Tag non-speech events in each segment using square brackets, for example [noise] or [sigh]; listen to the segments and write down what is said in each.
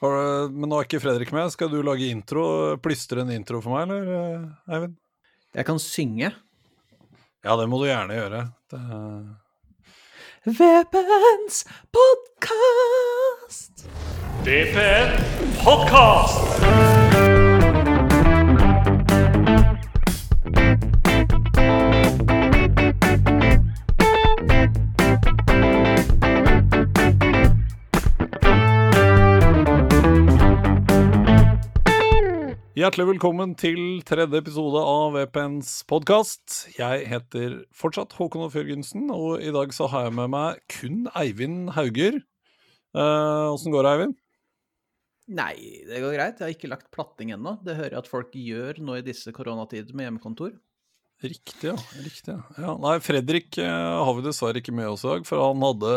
Har, men nå er ikke Fredrik med. Skal du lage intro? Plystre en intro for meg, eller, Eivind? Jeg kan synge. Ja, det må du gjerne gjøre. Det... VPNs podkast! VPN podkast! Hjertelig velkommen til tredje episode av VPNs podkast. Jeg heter fortsatt Håkon Off Jørgensen, og i dag så har jeg med meg kun Eivind Hauger. Åssen uh, går det, Eivind? Nei, det går greit. Jeg har ikke lagt platting ennå. Det hører jeg at folk gjør nå i disse koronatider med hjemmekontor. Riktig, ja. Riktig, ja. Nei, Fredrik uh, har vi dessverre ikke med oss i dag, for han hadde,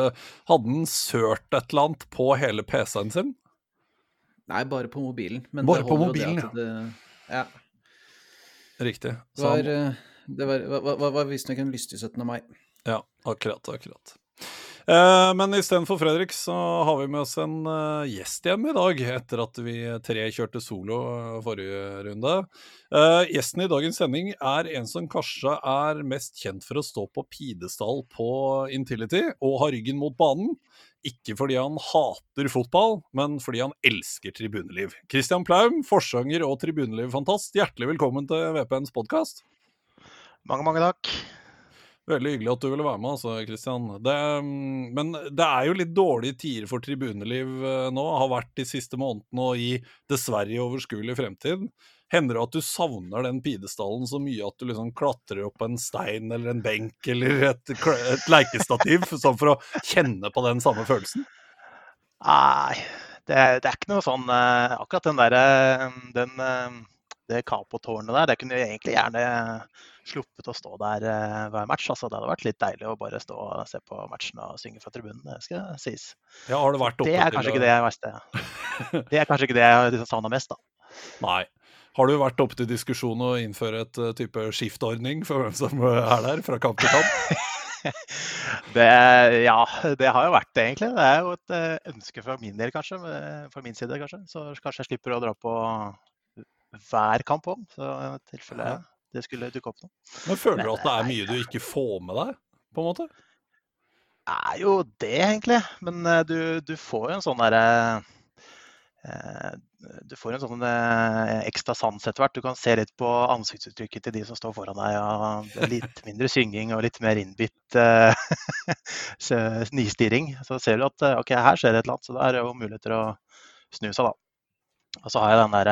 hadde han sørt et eller annet på hele PC-en sin. Nei, bare på mobilen. bare på mobilen, ja. Det, ja. Riktig. Det var, det var, var, var, visstnok en lystig 17. mai. Ja, akkurat, akkurat. Eh, men istedenfor Fredrik så har vi med oss en uh, gjest hjem i dag, etter at vi tre kjørte solo forrige runde. Uh, gjesten i dagens sending er en som kanskje er mest kjent for å stå på pidestall på Intility og ha ryggen mot banen. Ikke fordi han hater fotball, men fordi han elsker tribuneliv. Christian Plaum, forsanger og tribuneliv-fantast, hjertelig velkommen til VPNs podkast. Mange, mange takk. Veldig hyggelig at du ville være med, altså, Christian. Det, men det er jo litt dårlige tider for tribuneliv nå, har vært de siste månedene og i dessverre overskuelig fremtid. Hender det at du savner den pidestallen så mye at du liksom klatrer opp en stein eller en benk eller et, et leikestativ, [laughs] sånn for å kjenne på den samme følelsen? Nei, det, det er ikke noe sånn Akkurat den derre den, Det Capo-tårnet der, det kunne jeg egentlig gjerne sluppet å stå der hver match. Altså, det hadde vært litt deilig å bare stå og se på matchen og synge fra tribunen. Det skal sies. Ja, har det, vært [laughs] det er kanskje ikke det jeg verste. Det er kanskje ikke det jeg liksom savna mest, da. Nei. Har du vært oppe til diskusjon å innføre et uh, type skiftordning for hvem som er der, fra kamp til kamp? [laughs] det, ja, det har jo vært det, egentlig. Det er jo et uh, ønske fra min del, kanskje. Fra min side, kanskje. Så kanskje jeg slipper å dra på hver kamp òg, så i tilfelle ja. det skulle dukke opp noe. Men føler du at det er mye du ikke får med deg, på en måte? Det er jo det, egentlig. Men du, du, får jo en sånn derre du får en sånn ekstra sans etter hvert. Du kan se litt på ansiktsuttrykket til de som står foran deg. og Litt mindre synging og litt mer innbitt [laughs] uh, nistirring. Så ser du at ok, her skjer det et eller annet, så det er jo muligheter å snu seg, da. Og så har jeg den der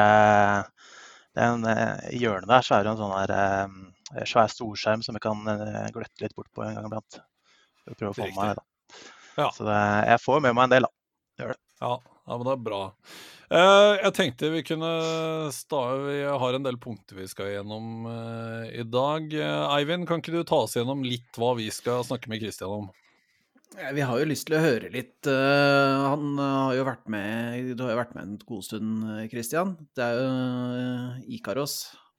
den, hjørnet der så er det en sånn der svær storskjerm som jeg kan gløtte litt bort på en gang iblant. Prøve å få med meg det. da. Ja. Så det, jeg får med meg en del, da. Gjør det. Ja, ja, men det er bra. Uh, jeg tenkte vi kunne sta Vi har en del punkter vi skal gjennom uh, i dag. Uh, Eivind, kan ikke du ta oss gjennom litt hva vi skal snakke med Christian om? Vi har jo lyst til å høre litt. han har jo vært med Du har jo vært med en god stund, Christian. Det er jo Ikaros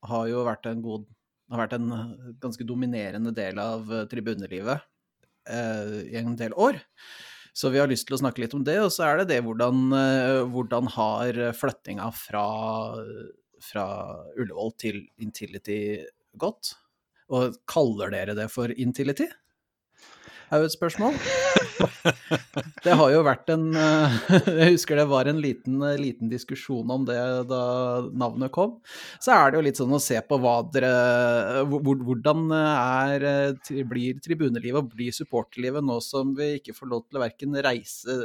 har jo vært en god har vært en ganske dominerende del av tribunelivet i en del år. Så vi har lyst til å snakke litt om det. Og så er det det hvordan, hvordan har flyttinga fra, fra Ullevål til Intility gått? Og kaller dere det for Intility? Er jo et spørsmål. Det har jo vært en [laughs] Jeg husker det var en liten, liten, diskusjon om det da navnet kom. Så er det jo litt sånn å se på hva dere Hvordan er, blir tribunelivet og blir supporterlivet nå som vi ikke får lov til å verken reise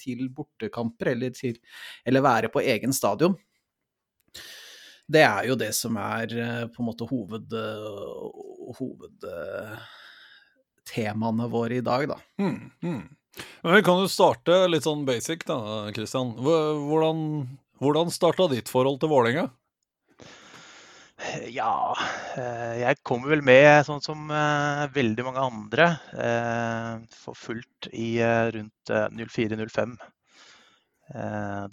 til bortekamper eller, til, eller være på egen stadion? Det er jo det som er på en måte hoved, hoved temaene våre i dag, da. Mm, mm. Men vi kan jo starte litt sånn basic, da, Christian. Hvordan, hvordan starta ditt forhold til Vålerenga? Ja, jeg kom vel med sånn som veldig mange andre. For fullt i rundt 04-05.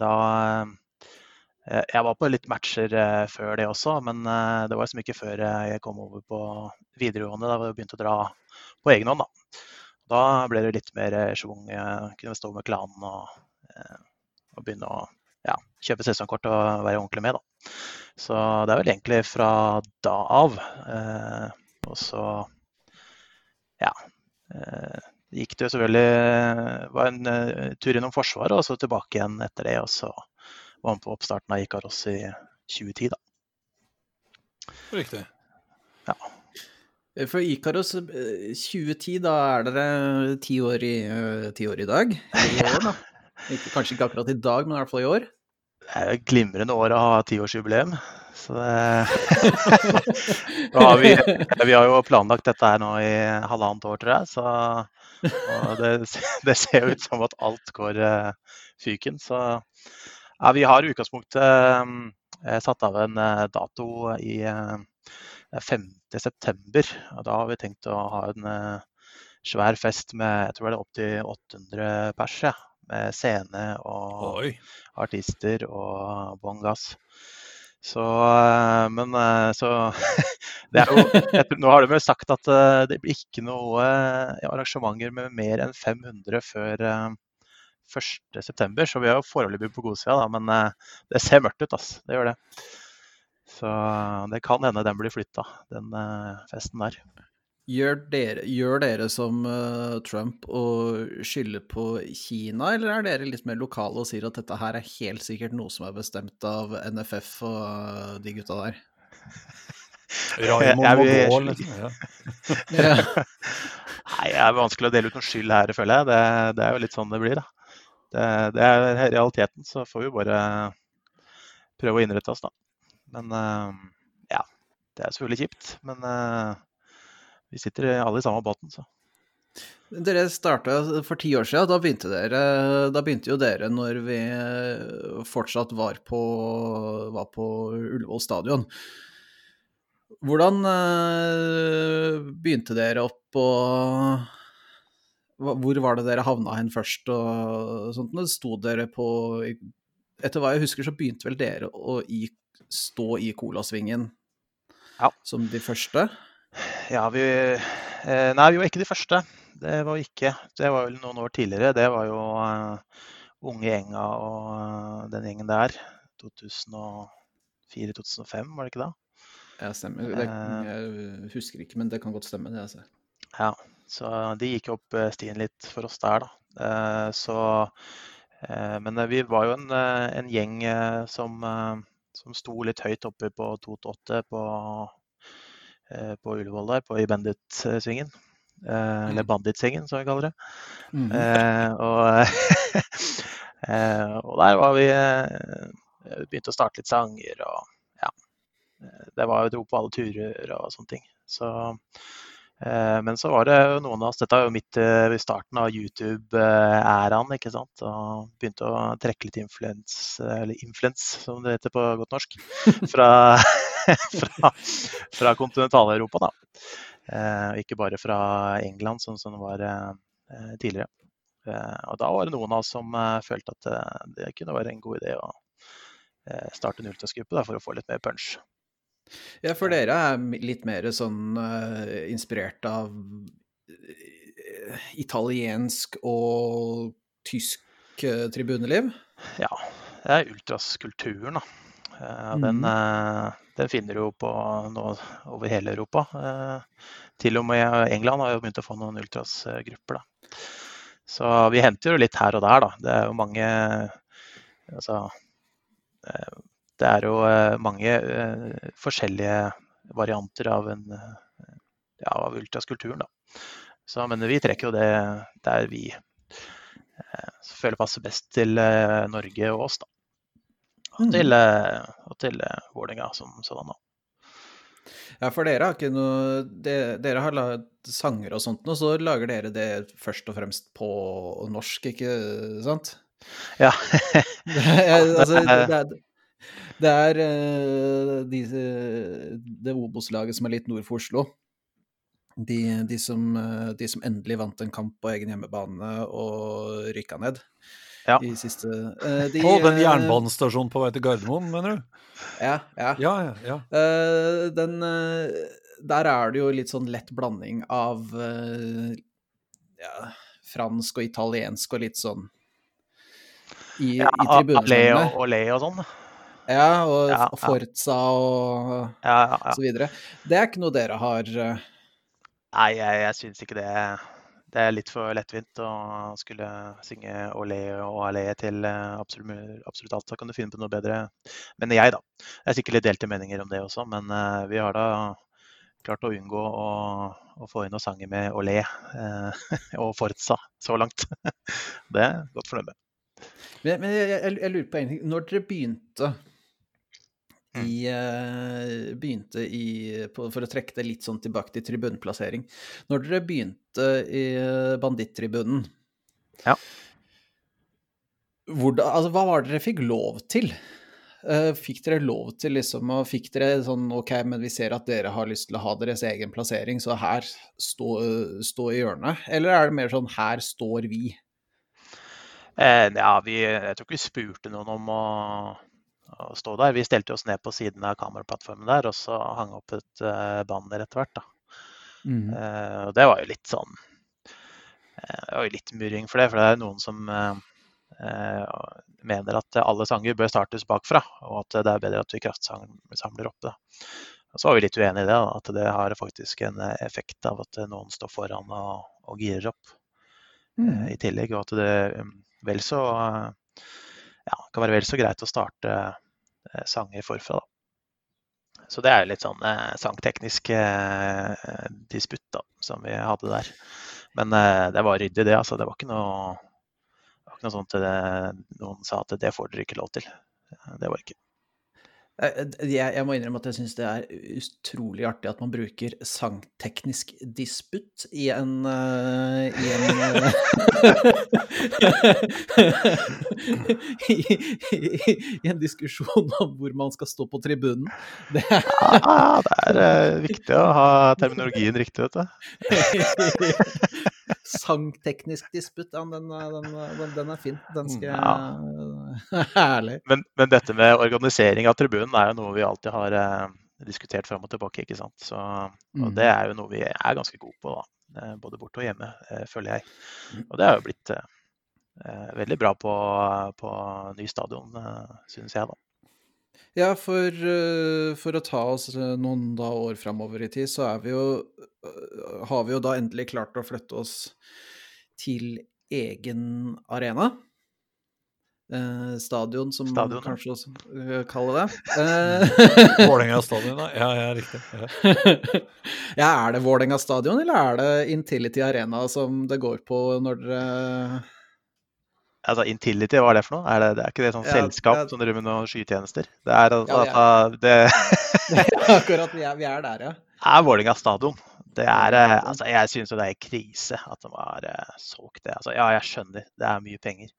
Da Jeg var på litt matcher før det også, men det var liksom ikke før jeg kom over på videregående. Da jeg begynte å dra på egen hånd. Da. da ble det litt mer schwung. Kunne stå med klanen og, og, begynne å ja, kjøpe sesongkort og være ordentlig med, da. Så det er vel egentlig fra da av. Eh, og så ja. Eh, gikk det jo selvfølgelig var en tur innom Forsvaret, og så tilbake igjen etter det. Og så var med på oppstarten av Ikaros i 2010, da. Riktig. Ja. For Ikaros 2010, da er dere ti år i, ti år i dag? I år, da. [laughs] Ikke, kanskje ikke akkurat i dag, men i hvert fall i år? Det er et glimrende år å ha tiårsjubileum. Så det [laughs] ja, vi, vi, har jo planlagt dette her nå i halvannet år, tror jeg. Så det, [laughs] det, ser jo ut som at alt går uh, fyken. Så ja, vi har i utgangspunktet uh, satt av en uh, dato i uh, 5.9. Og da har vi tenkt å ha en svær fest med jeg tror det er opptil 800 pers. Ja med scene og Oi. artister og bånn gass. Så eh, Men eh, så [laughs] det er jo, jeg, Nå har de vel sagt at eh, det blir ikke noe arrangementer med mer enn 500 før 1.9., så vi er jo foreløpig på godsida, men det ser mørkt ut. altså. Det gjør det. Så det kan hende den blir flytta, den festen der. Gjør dere, gjør dere som uh, Trump og skylder på Kina, eller er dere litt mer lokale og sier at dette her er helt sikkert noe som er bestemt av NFF og uh, de gutta der? Raymond [laughs] Mogol, liksom. gå ja. [laughs] Nei, det er vanskelig å dele ut noe skyld her, føler jeg. Det, det er jo litt sånn det blir, da. Det, det, er realiteten, så får vi bare prøve å innrette oss, da. Men uh, ja, det er selvfølgelig kjipt. Men vi sitter alle i samme båten, så. Dere starta for ti år siden. Da begynte, dere, da begynte jo dere når vi fortsatt var på, var på Ullevål stadion. Hvordan begynte dere opp, og hvor var det dere havna hen først? og sånt? Sto dere på Etter hva jeg husker, så begynte vel dere å i, stå i Colasvingen ja. som de første? Ja, vi eh, Nei, vi var ikke de første. Det var vi ikke. Det var vel noen år tidligere. Det var jo uh, Unge Gjenga og uh, den gjengen der. 2004-2005, var det ikke da? Ja, stemmer. Det, jeg husker ikke, men det kan godt stemme, det. altså. Ja, så de gikk opp stien litt for oss der, da. Så Men vi var jo en, en gjeng som, som sto litt høyt oppe på 2-8 på Eh, på Ullevål der, på, i Bandit-svingen. Eh, eller mm. Bandit-svingen, som vi kaller det. Mm -hmm. og, [laughs] og, der var vi Begynte å starte litt sanger og ja. Det var jo dro på alle turer og sånne ting. Så men så var det noen av oss Dette er jo midt ved starten av YouTube-æraen, ikke sant. Og begynte å trekke litt influens, eller influens, som det heter på godt norsk, [laughs] fra [laughs] fra, fra kontinentaleuropa, da. Eh, ikke bare fra England, sånn som det var eh, tidligere. Eh, og da var det noen av oss som eh, følte at eh, det kunne være en god idé å eh, starte en ultrasgruppe for å få litt mer punch. Ja, for dere er litt mer sånn inspirert av italiensk og tysk tribuneliv? Ja, det er ultraskulturen, da. Mm. Den, den finner du jo på nå over hele Europa. Eh, til og med England har jo begynt å få noen ultrasgrupper. Da. Så vi henter jo litt her og der, da. Det er jo mange Altså eh, Det er jo eh, mange forskjellige varianter av, en, ja, av ultraskulturen, da. Så, men vi trekker jo det der vi føler passer best til Norge og oss, da. Og til, mm. og til Vålerenga som sådan. Ja, for dere har ikke noe de, Dere har lagd sanger og sånt, og så lager dere det først og fremst på norsk, ikke sant? Ja. [laughs] [laughs] det, altså, det, er, [laughs] det er de, det Obos-laget som er litt nord for Oslo. De, de, som, de, som, endelig vant en kamp på egen hjemmebane og rykka ned ja. de siste uh, de, På den eh, jernbanestasjonen på vei til Gardermoen, mener du? Ja. ja. ja, ja, ja. Uh, den uh, Der er det jo litt sånn lett blanding av ja, fransk og italiensk og litt sånn i, Ja, i tribunene. og, og sånn. Ja, og Ja, ja. Forza og Ja, så videre. Det er ikke noe dere har eh, Nei, jeg, jeg syns ikke det. Det er litt for lettvint å skulle synge Olé og Allé til eh, absolutt, absolutt alt. Da kan du finne på noe bedre. Men jeg, da. Det er sikkert litt delte meninger om det også, men eh, vi har da klart å unngå å, å få inn noen sanger med Olé eh, [laughs] og Forza så langt. [laughs] Det er godt fornøyd med. Men, men jeg, jeg, jeg lurer på en ting. Når dere begynte. I, eh, begynte i på, For å trekke det litt sånn tilbake til tribunplassering. Når dere begynte i Bandittribunen Ja. Hvor, altså, Hva var det dere fikk lov til? Uh, fikk dere lov til liksom og Fikk dere sånn OK, men vi ser at dere har lyst til å ha deres egen plassering, så her stå, stå i hjørnet? Eller er det mer sånn her står vi? Uh, ja, vi, jeg tror ikke vi spurte noen om å, å stå der. Vi stelte oss ned på siden av kameraplattformen der, og så hang opp et uh, banner etter hvert. da. Uh, og det var jo litt sånn eh, Det var jo litt murring for det, for det er noen som mener at alle sanger bør startes bakfra, og at det er bedre at vi kraftsamler oppe. da. Og så var vi litt uenige i det, da, at det har faktisk en effekt av at noen står foran og, og girer opp eh, i tillegg, og at det vel så eh, ja, det kan være vel så greit å starte eh, sanger forfra, da. Så det er litt sånn eh, sangteknisk eh, disputt da, som vi hadde der. Men eh, det var ryddig, det. altså. Det var ikke noe, det var ikke noe sånt det, noen sa at det får dere ikke lov til. Det var ikke. Eh, Jeg, jeg må innrømme at jeg syns det er utrolig artig at man bruker sangteknisk disputt i en uh, I en eh, [laughs] i, i, I en diskusjon om hvor man skal stå på tribunen. Det Ja, det er uh, viktig å ha terminologien riktig, vet du. [laughs] Sangteknisk disputt, den, eh, den, den, den er fin. Den skal Ja. [laughs] Herlig. Men, men dette med organisering av tribunen er jo noe vi alltid har eh, diskutert fram og tilbake. ikke sant? Så, og det er jo noe vi er ganske gode på, da. Eh, både borte og hjemme, eh, føler jeg. Og det har jo blitt eh, eh, veldig bra på, på ny stadion, eh, syns jeg, da. Ja, for, eh, for å ta oss eh, noen da år framover i tid, så er vi jo øh, Har vi jo da endelig klart å flytte oss til egen arena. Eh, stadion, som Stadion, man kanskje også kaller det. Eh, [laughs] Vålerenga stadion, da. Ja, ja, riktig. Ja. [laughs] ja, er det Vålerenga stadion, eller er det Intility Arena som det går på når dere Altså, Intility, hva er det for noe? Er det, det er ikke det sånn Ja, selskap ja. som driver med noen skytjenester? Det er altså, Ja, det [laughs] det Akkurat, vi er, vi er der, ja. er Vålerenga stadion. Det er, eh, altså, jeg syns det er krise at de har eh, solgt det. Altså, ja, jeg skjønner, det er mye penger.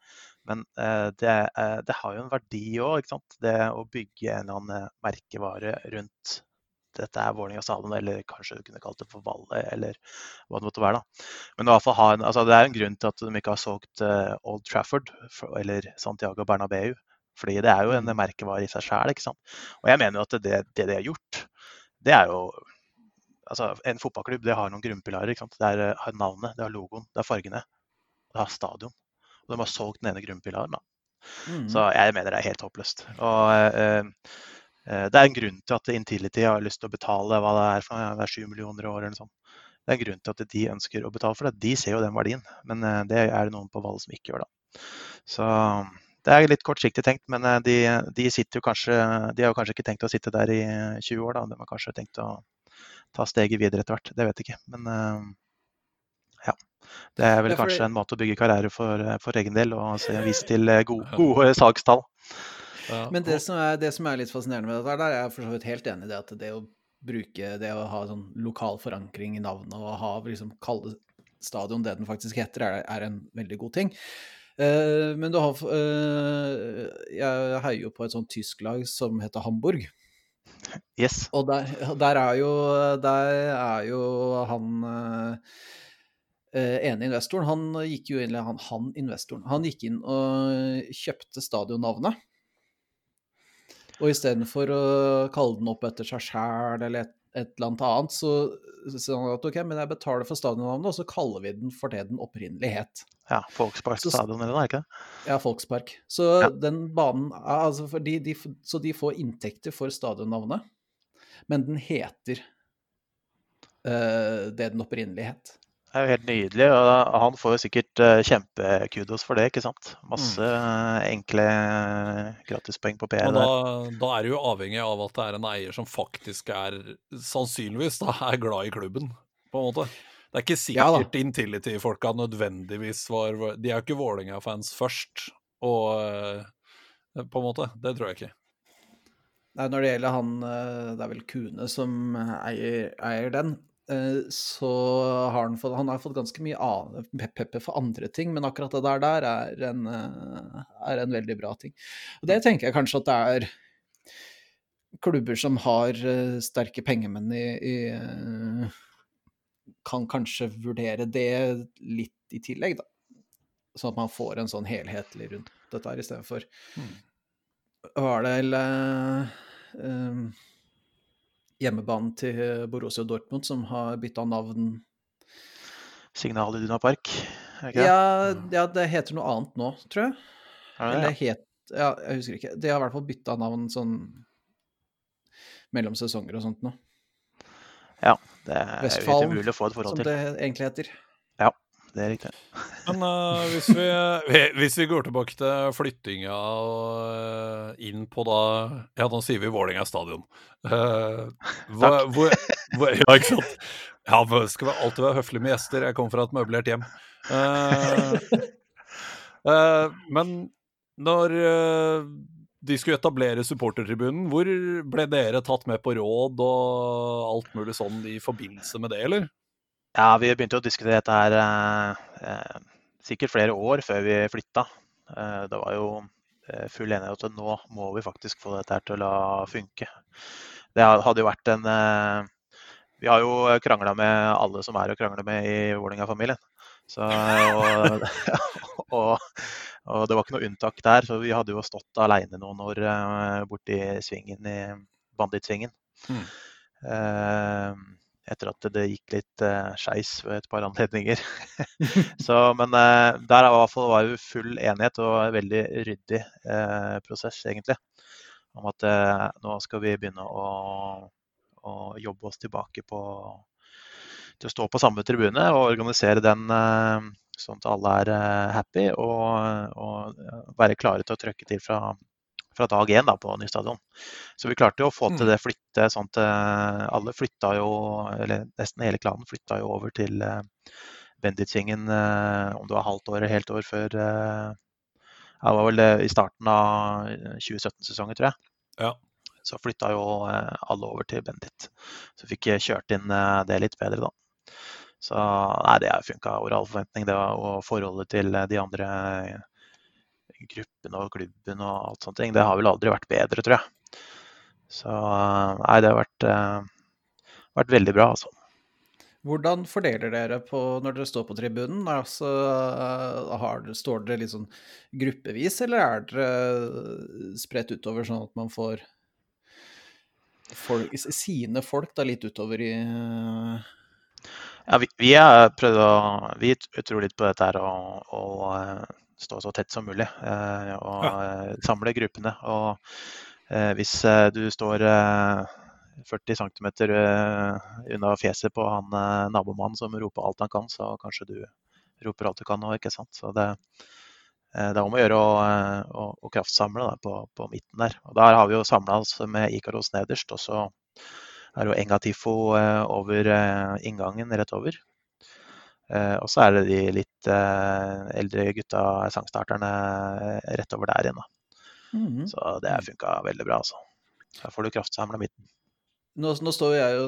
Men uh, det, uh, det har jo en verdi òg. Det å bygge en eller annen merkevare rundt dette er Vålerenga stadion, eller kanskje du kunne kalt det for Valle, eller hva det måtte være. da. Men i hvert fall en, altså, det er en grunn til at de ikke har solgt uh, Old Trafford for, eller Santiago Bernabeu. Fordi det er jo en merkevare i seg sjæl. Og jeg mener jo at det, det de har gjort, det er jo altså En fotballklubb det har noen grunnpilarer. ikke sant? Det er, eh, har navnet, det har logoen, det har fargene, det har stadion. Og de har solgt den ene grunnpilaren. da. Mm. Så jeg mener det er helt håpløst. Og eh, det er en grunn til at Intility har lyst til å betale hva det er for det er 7 millioner i året eller noe sånt. Det er en grunn til at de ønsker å betale for det. De ser jo den verdien, men eh, det er det noen på Valle som ikke gjør. da. Så det er litt kortsiktig tenkt, men eh, de, de sitter jo kanskje De har jo kanskje ikke tenkt å sitte der i 20 år, da. De har kanskje tenkt å ta steget videre etter hvert. Det vet jeg ikke. Men eh, ja. Det er vel kanskje en måte å bygge karriere for, for egen del, og se- vise til eh, gode, gode salgstall. Ja. Men det som, er, det som er litt fascinerende med dette, her, der er jeg for så vidt helt enig i det at det å bruke det å ha sånn lokal forankring i navnet og ha liksom kalle stadion det den faktisk heter, er, er en veldig god ting. Uh, men du har eh, Jeg heier jo på et sånt tysk lag som heter Hamburg. Yes. Og der, der, er, jo, der er jo han eh, eh, ene investoren, han gikk jo inn, han, han investoren, han gikk inn og kjøpte stadionnavnet. Og istedenfor å kalle den opp etter seg sjæl eller et, et eller annet annet, så sier han at ok, men jeg betaler for stadionnavnet, og så kaller vi den for det den opprinnelig het. Ja, Folkspark stadion eller noe, er ikke det? Ja, Folkspark. Så Ja. den banen altså de, de, Så de får inntekter for stadionnavnet, men den heter uh, det den opprinnelig het. Det er jo helt nydelig, og han får jo sikkert eh, kjempekudos for det, ikke sant? Masse mm. enkle eh, gratispoeng på PR Og da, da er det jo avhengig av at det er en eier som faktisk er, sannsynligvis, da, er glad i klubben, på en måte. Det er ikke sikkert Ja Intility-folka nødvendigvis var De er jo ikke Vålerenga-fans først, og eh, på en måte. Det tror jeg ikke. Nei, når det gjelder han eh, Det er vel Kune som eier, eier den. Eh, Så har han fått Han har fått ganske mye pepper for andre ting, men akkurat det der, der er, en, eh, er en veldig bra ting. Og det tenker jeg kanskje at det er klubber som har eh, sterke pengemenn i, i Kan kanskje vurdere det litt i tillegg, da. Sånn at man får en sånn helhetlig rundt dette her istedenfor var det eller eh, hjemmebanen til Borussia Dortmund som har bytta navn Signal i Duna Park, ikke det? ja, ja, det heter noe annet nå, tror jeg. Det Eller het Ja, jeg husker ikke. De har i hvert fall bytta navn sånn mellom sesonger og sånt nå. Ja, det er jo Vestfalen, helt umulig å få et forhold Som til. det egentlig heter. Det er riktig. Men uh, hvis, vi, [laughs] vi- hvis vi går tilbake til flyttinga og eh, inn på da Ja, nå sier vi Vålerenga stadion. Uh, [laughs] hvor, hvor, hvor, ja, ikke sant? Ja, men skal alltid være høflig med gjester. Jeg kommer fra et møblert hjem. Uh, [laughs] men når de skulle etablere supportertribunen, hvor ble dere tatt med på råd og alt mulig sånn i forbindelse med det, eller? Ja, vi begynte å diskutere dette her eh, eh, sikkert flere år før vi flytta. Eh, det var jo full enighet om at nå må vi faktisk få dette her til å funke. Det hadde jo vært en Vi har jo krangla med alle som er å krangle med i Vålerenga-familien. Så, og, [laughs] og, og det var ikke noe unntak der, så vi hadde jo stått aleine noen år borti svingen i bandittsvingen. Mm. Etter at det gikk litt eh, skeis ved et par anledninger. [laughs] så, men eh, der var, det var jo full enighet og en veldig ryddig eh, prosess, egentlig. Om at eh, nå skal vi begynne å, å jobbe oss tilbake på til å stå på samme tribune og organisere den eh, sånn at alle er eh, happy og, og eh, være klare til å trøkke til fra, fra dag én da, på ny stadion. Så vi klarte jo å få til Mm. det flyttet sånn at eh, alle flytta jo, eller nesten hele klanen flytta jo over til uh, Benditsgjengen eh, om det var halvt år eller helt år før eh, ja, Det var vel eh, i starten av 2017-sesongen, tror jeg. Ja. Så flytta jo eh, alle over til Bendit. Så fikk jeg kjørt inn eh, det litt bedre, da. Så nei, det funka over all forventning, det. Og forholdet til eh, de andre gruppene og klubben og alt sånt, ting, det har vel aldri vært bedre, tror jeg. Så eh, nei, det har vært, eh, vært veldig bra, altså. Hvordan fordeler dere på når dere står på tribunen? Altså, har, står dere litt sånn gruppevis, eller er dere spredt utover sånn at man får folk, sine folk da litt utover i Ja, vi, vi prøvd å Vi tror litt på dette her å, å stå så tett som mulig. eh, Og ja. samle gruppene. Og eh, hvis eh, du står eh, 40 cm unna fjeset på han eh, nabomannen som roper alt han kan, så kanskje du roper alt du kan òg, ikke sant. Så det, eh, det er om å gjøre å, eh, å, å kraftsamle da, på, på midten der. Og der har vi jo samla oss med Ikaros nederst, og så er det jo Enga eh, over eh, inngangen rett over. Eh, og så er det de litt eh, eldre gutta, sangstarterne, eh, rett over der igjen. da. Mhm. Så det har funka veldig bra, altså. Der får du kraftsamla midten. Nå, nå jo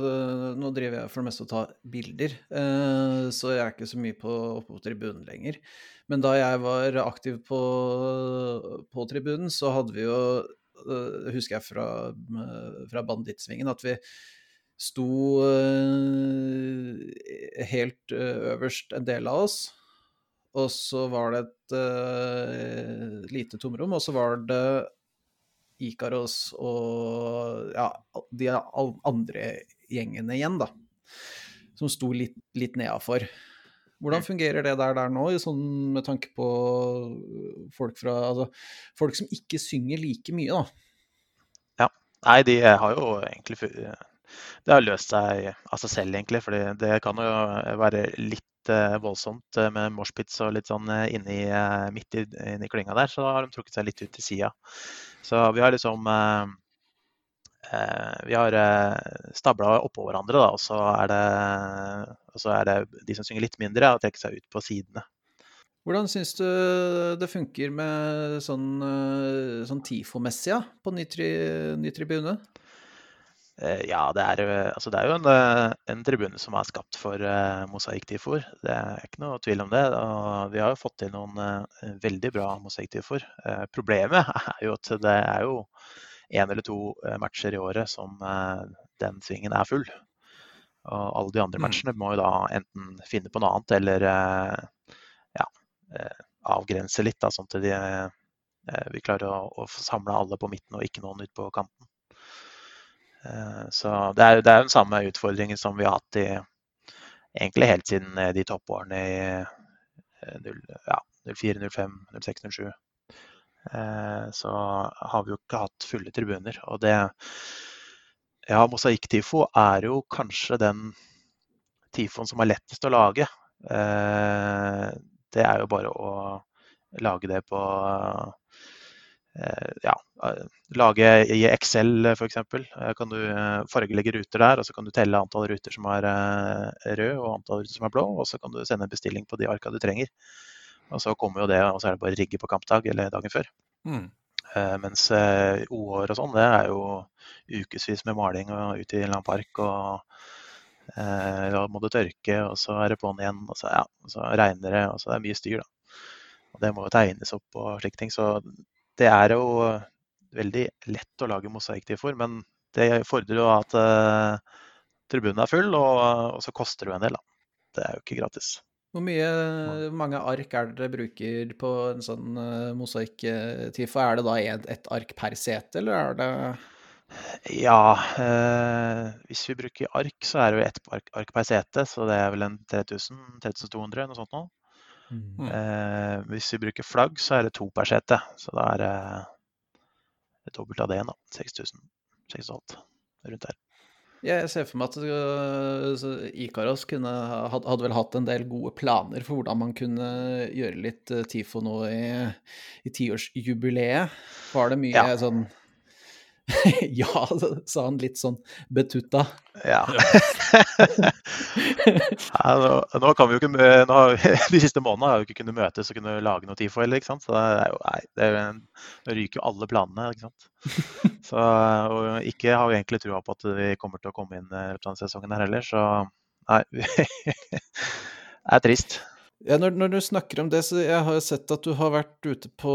Nå driver jeg for det meste og tar bilder, eh, så jeg er ikke så mye på, oppe på tribunen lenger. Men da jeg var aktiv på, på tribunen, så hadde vi jo eh, Husker jeg fra, fra Bandittsvingen at vi sto eh, helt eh, øverst, en del av oss. Og så var det et uh, lite tomrom, og så var det Ikaros og ja, de andre gjengene igjen, da. Som sto litt, litt nedafor. Hvordan fungerer det der, der nå, sånn med tanke på folk fra Altså folk som ikke synger like mye, da? Nei, de har jo egentlig Det har løst seg av seg selv, egentlig. For det kan jo være litt eh, voldsomt eh, med moshpits og litt sånn eh, inni, midt i, inni klynga der. Så da har de trukket seg litt ut til sida. Så vi har liksom vi har stabla oppå hverandre, da, og så, det, og så er det de som synger litt mindre, og trekker seg ut på sidene. Hvordan syns du det funker med sånn, sånn TIFO-messig på ny, tri, ny tribune? Eh, ja, det er, altså det er jo en, eh, en, tribune som er skapt for uh, mosaikktifoer. Det er ikke noe tvil om det. Og vi har jo fått til noen uh, veldig bra mosaikktifoer. Uh, problemet [laughs] er jo at det er jo én eller to matcher i året som den svingen er full. Og alle de andre mm. matchene må jo da enten finne på noe annet eller Eh, avgrense litt, da, sånn at de, eh, vi klarer å, å samle alle på midten og ikke noen ut på kanten. Eh, så det er, det er den samme utfordringen som vi har hatt i egentlig helt siden de toppårene i ja, 04, 05, 06, 07. Så har vi jo ikke hatt fulle tribuner. Og det Ja, mosaikktifo er jo kanskje den tifoen som er lettest å lage det er jo bare å lage det på eh, ja, eh, lage i Excel f.eks. Kan du eh, fargelegge ruter der, og så kan du telle antall ruter som er røde og antall ruter som er blå, og så kan du sende en bestilling på de arka du trenger. Og så kommer jo det, og så er det bare å rigge på kampdag eller dagen før. Mm. Mens OR og sånn, det er jo ukevis med maling og ut i en park. og Eh, da må det tørke, og så er det på'n igjen, og så, ja, og så regner det. og så er det mye styr. da. Og Det må jo tegnes opp og slike ting. Så det er jo veldig lett å lage mosaikktifor, men det fordrer jo at uh, tribunen er full, og, og, så koster det jo en del. da. Det er jo ikke gratis. Hvor mye, mange ark er det dere bruker på en sånn uh, mosaikktifo? Er det da ett et ark per sete, eller er det ja, eh, hvis vi bruker ark, så er det jo ett ark, ark per sete, så det er vel en 3000, 3200, noe sånt noe. Mm. Eh, hvis vi bruker flagg, så er det to per sete, så da er det det dobbelt av det igjen, da. 6000, 6500, rundt der. Jeg ser for meg at uh, Ikaros kunne, hadde vel hatt en del gode planer for hvordan man kunne gjøre litt uh, TIFO nå i, i tiårsjubileet. Var det mye ja. sånn [laughs] ja, sa han litt sånn betutta. Ja. ja [laughs] nå, nå, kan vi jo ikke nå, [laughs] De siste månedene har vi ikke kunnet møtes og kunne lage noe TIFO heller, ikke sant. Så det er jo, nei, det er, det ryker jo alle planene, ikke sant. Så, og ikke har vi egentlig trua på at vi kommer til å komme inn i løpet sesongen her heller, så nei. det er trist. Ja, når, når, du snakker om det, så jeg har jo sett at du har vært ute på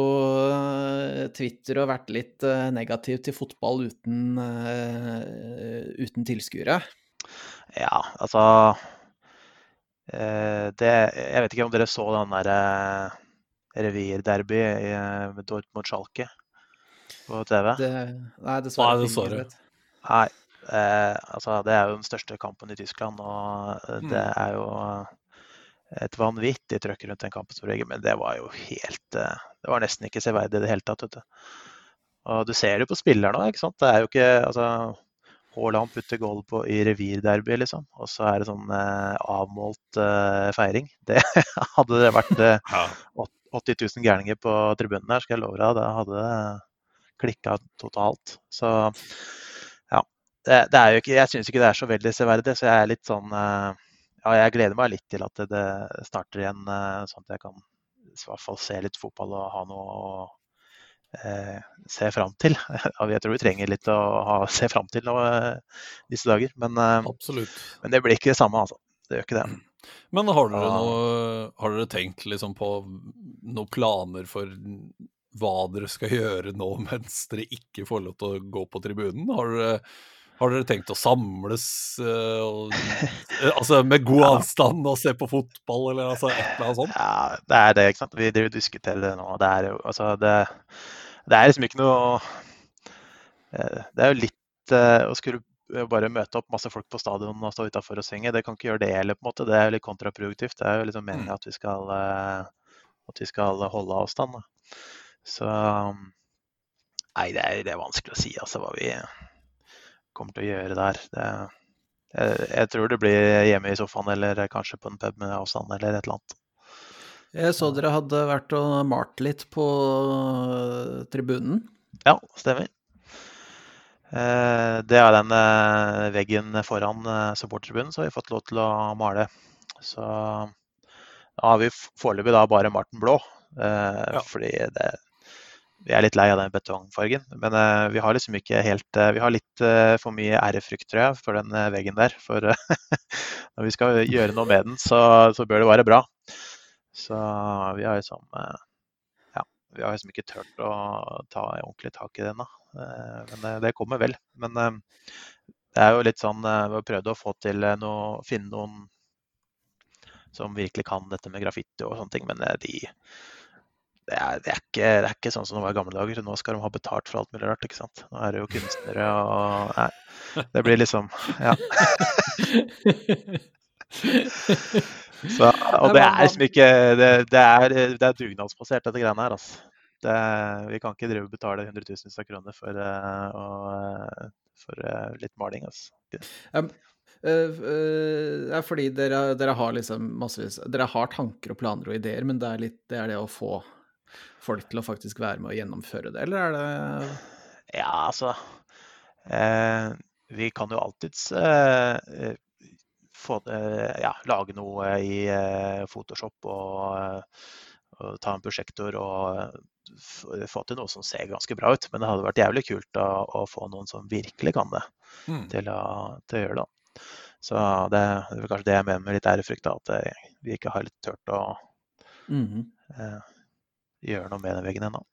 uh, Twitter og vært litt uh, negativ til fotball uten, uh, uten tilskuere. Ja, altså det, Jeg vet ikke om dere så den derre revirderby med Dortmund Schalke på TV? Det, nei, dessverre. Nei, dessverre. Nei, altså det er jo den største kampen i Tyskland, og det mm. er jo et vanvittig trøkk rundt den kampen, som men det var jo helt eh, Det var nesten ikke severdig i det hele tatt. vet du. Og du ser det på spillerne òg, ikke sant. Det er jo ikke altså, Haaland putter goal på, i revirderby, liksom. Og så er det sånn eh, avmålt eh, feiring. [laughs] Det hadde det vært eh, 80 000 gærninger på tribunen her, skal jeg love deg. Da hadde det klikka totalt. Så ja. Det, det er jo ikke, jeg syns ikke det er så veldig severdig, så jeg er litt sånn eh, ja, jeg gleder meg litt til at det starter igjen, eh, sånn at jeg kan i hvert fall se litt fotball og ha noe å eh, se fram til. [laughs] Jeg tror vi trenger litt å ha, se fram til nå eh, disse dager. Men, eh, men, det blir ikke det samme, altså. Det gjør ikke det. Mm. Men har dere, noe, har dere tenkt liksom på noen planer for hva dere skal [laughs] gjøre nå mens dere ikke får lov til å gå på tribunen? Har dere har dere tenkt å samles uh, og, uh, [laughs] altså med god avstand og se på fotball, eller altså et eller annet sånt? Ja, det er det, ikke sant. Vi driver og diskuterer det nå. Det er altså det, det er liksom ikke noe uh, Det er jo litt å skulle eh, bare møte opp masse folk på stadion og stå utafor og synge. Det kan ikke gjøre det heller, på en måte. Det er jo litt kontraproduktivt. Det er jo liksom meningen at vi skal, eh, at vi skal holde avstand. Da. Så Nei, det er, det er vanskelig å si altså, hva vi kommer til å gjøre der. Det, jeg, jeg tror det blir hjemme i sofaen eller kanskje på en pub med avstand eller et eller annet. Jeg så dere hadde vært og malt litt på tribunen. Ja, stemmer. Eh, Det er den eh, veggen foran eh, supportertribunen, så har fått lov til å male. Så da har vi foreløpig bare malt den blå, Ja. fordi det, vi er litt lei av den betongfargen. Men uh, vi har liksom ikke helt uh, Vi har litt uh, for mye ærefrykt, tror jeg, for den veggen der. For [laughs] når vi skal gjøre noe med den, så, så bør det være bra. Så vi har liksom Ja, vi har liksom ikke turt å ta ordentlig tak i det ennå. Men det, kommer vel. Men det er jo litt sånn Vi har prøvd å få til noe Finne noen som virkelig kan dette med graffiti og sånne ting, men de det er, det, er ikke, det er ikke sånn som det var i gamle dager. Nå skal de ha betalt for alt mulig rart. ikke sant? Nå er det jo kunstnere og Nei. Det blir liksom Ja. [laughs] Så, og det er liksom ikke Det, det er, det er dugnadsbasert, dette greiene her. altså. Det, vi kan ikke drive og betale hundretusenvis av kroner for, og, for eh, litt maling. altså. Um, eh, eh, det er fordi dere, dere har liksom massevis Dere har tanker og planer og ideer, men det er litt det er det å få folk til å faktisk være med og gjennomføre det, eller er det Ja, altså eh, Vi kan jo alltids eh, eh, få, eh, ja, lage noe i eh, Photoshop og, eh, og ta en prosjektor og få til noe som ser ganske bra ut. Men det hadde vært jævlig kult å, å få noen som virkelig kan det, Mm. til å, til å gjøre det. Så det, det er kanskje det jeg mener med litt ærefrykt, at vi ikke har litt turt å Mhm. eh, gjøre noe med den veggen ennå.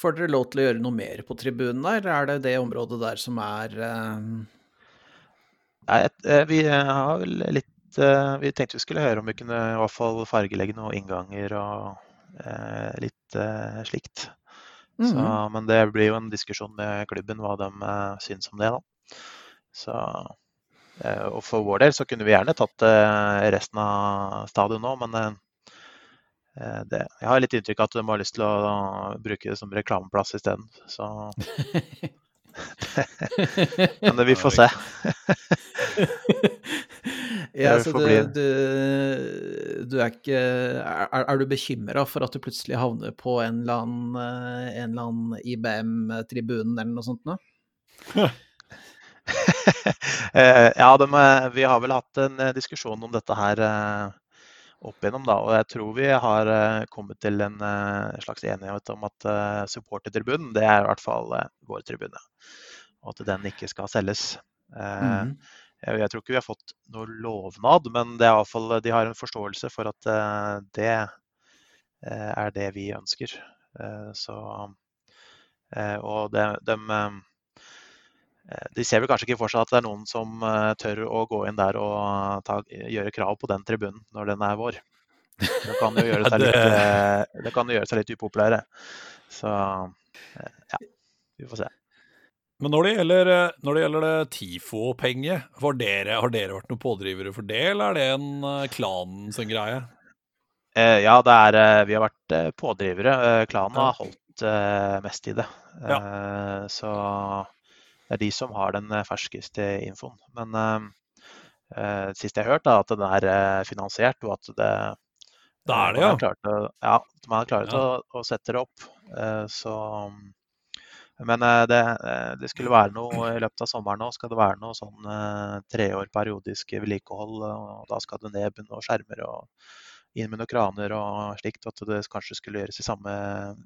Får dere lov til å gjøre noe mer på tribunen der, eller er det det området der som er eh, Nei, eh, vi eh, har vel litt eh, Vi tenkte vi skulle høre om vi kunne i hvert fall fargelegge noen innganger og eh, litt eh, slikt. Så, mhm. men det blir jo en diskusjon med klubben hva de uh, syns om det, da. Så, og for vår del så kunne vi gjerne tatt resten av stadion nå, men det, jeg har litt inntrykk av at de har lyst til å bruke det som reklameplass isteden. Så [laughs] Men det, vi får se. [laughs] Ja, så du, du, du er ikke Er, er du bekymra for at du plutselig havner på en eller annen, eh, en eller annen IBM-tribunen eller noe sånt nå? [laughs] Eh, ja, de, eh, vi har vel hatt en eh, diskusjon om dette her eh, opp igjennom, da. Og jeg tror vi har eh, kommet til en eh, slags enighet om at eh, supportertribunen, det er i hvert fall vår tribune. Og at den ikke skal selges. Mhm. jeg, tror ikke vi har fått noe lovnad, men det er i hvert fall, de har en forståelse for at det er det vi ønsker. Så, og eh, Eh, De ser vel kanskje ikke for seg at det er noen som eh, tør å gå inn der og ta, gjøre krav på den tribunen når den er vår. Det kan jo [laughs] gjøre seg litt, det- eh, kan jo gjøre seg litt upopulære. Så eh, ja, vi får se. Men når det gjelder, eh, når det, gjelder det TIFO-penger, har dere, har dere vært noen pådrivere for det, eller er det en klanen sin greie? Eh, Ja, det er, eh, vi har vært eh, pådrivere. Eh, Klanen har holdt eh, mest i det. Ja. Eh, Så det er de som har den eh, ferskeste infoen. Men eh, eh, sist jeg hørte, at den er eh, finansiert, og at det Da er det, ja. å, ja, man har klart Ja. å, å sette det opp. Eh, Så Men det, det skulle være noe i løpet av sommeren nå. Skal det være noe sånn treår periodisk vedlikehold. Og da skal det ned noen skjermer og inn med noen kraner og slikt. At det kanskje skulle gjøres i samme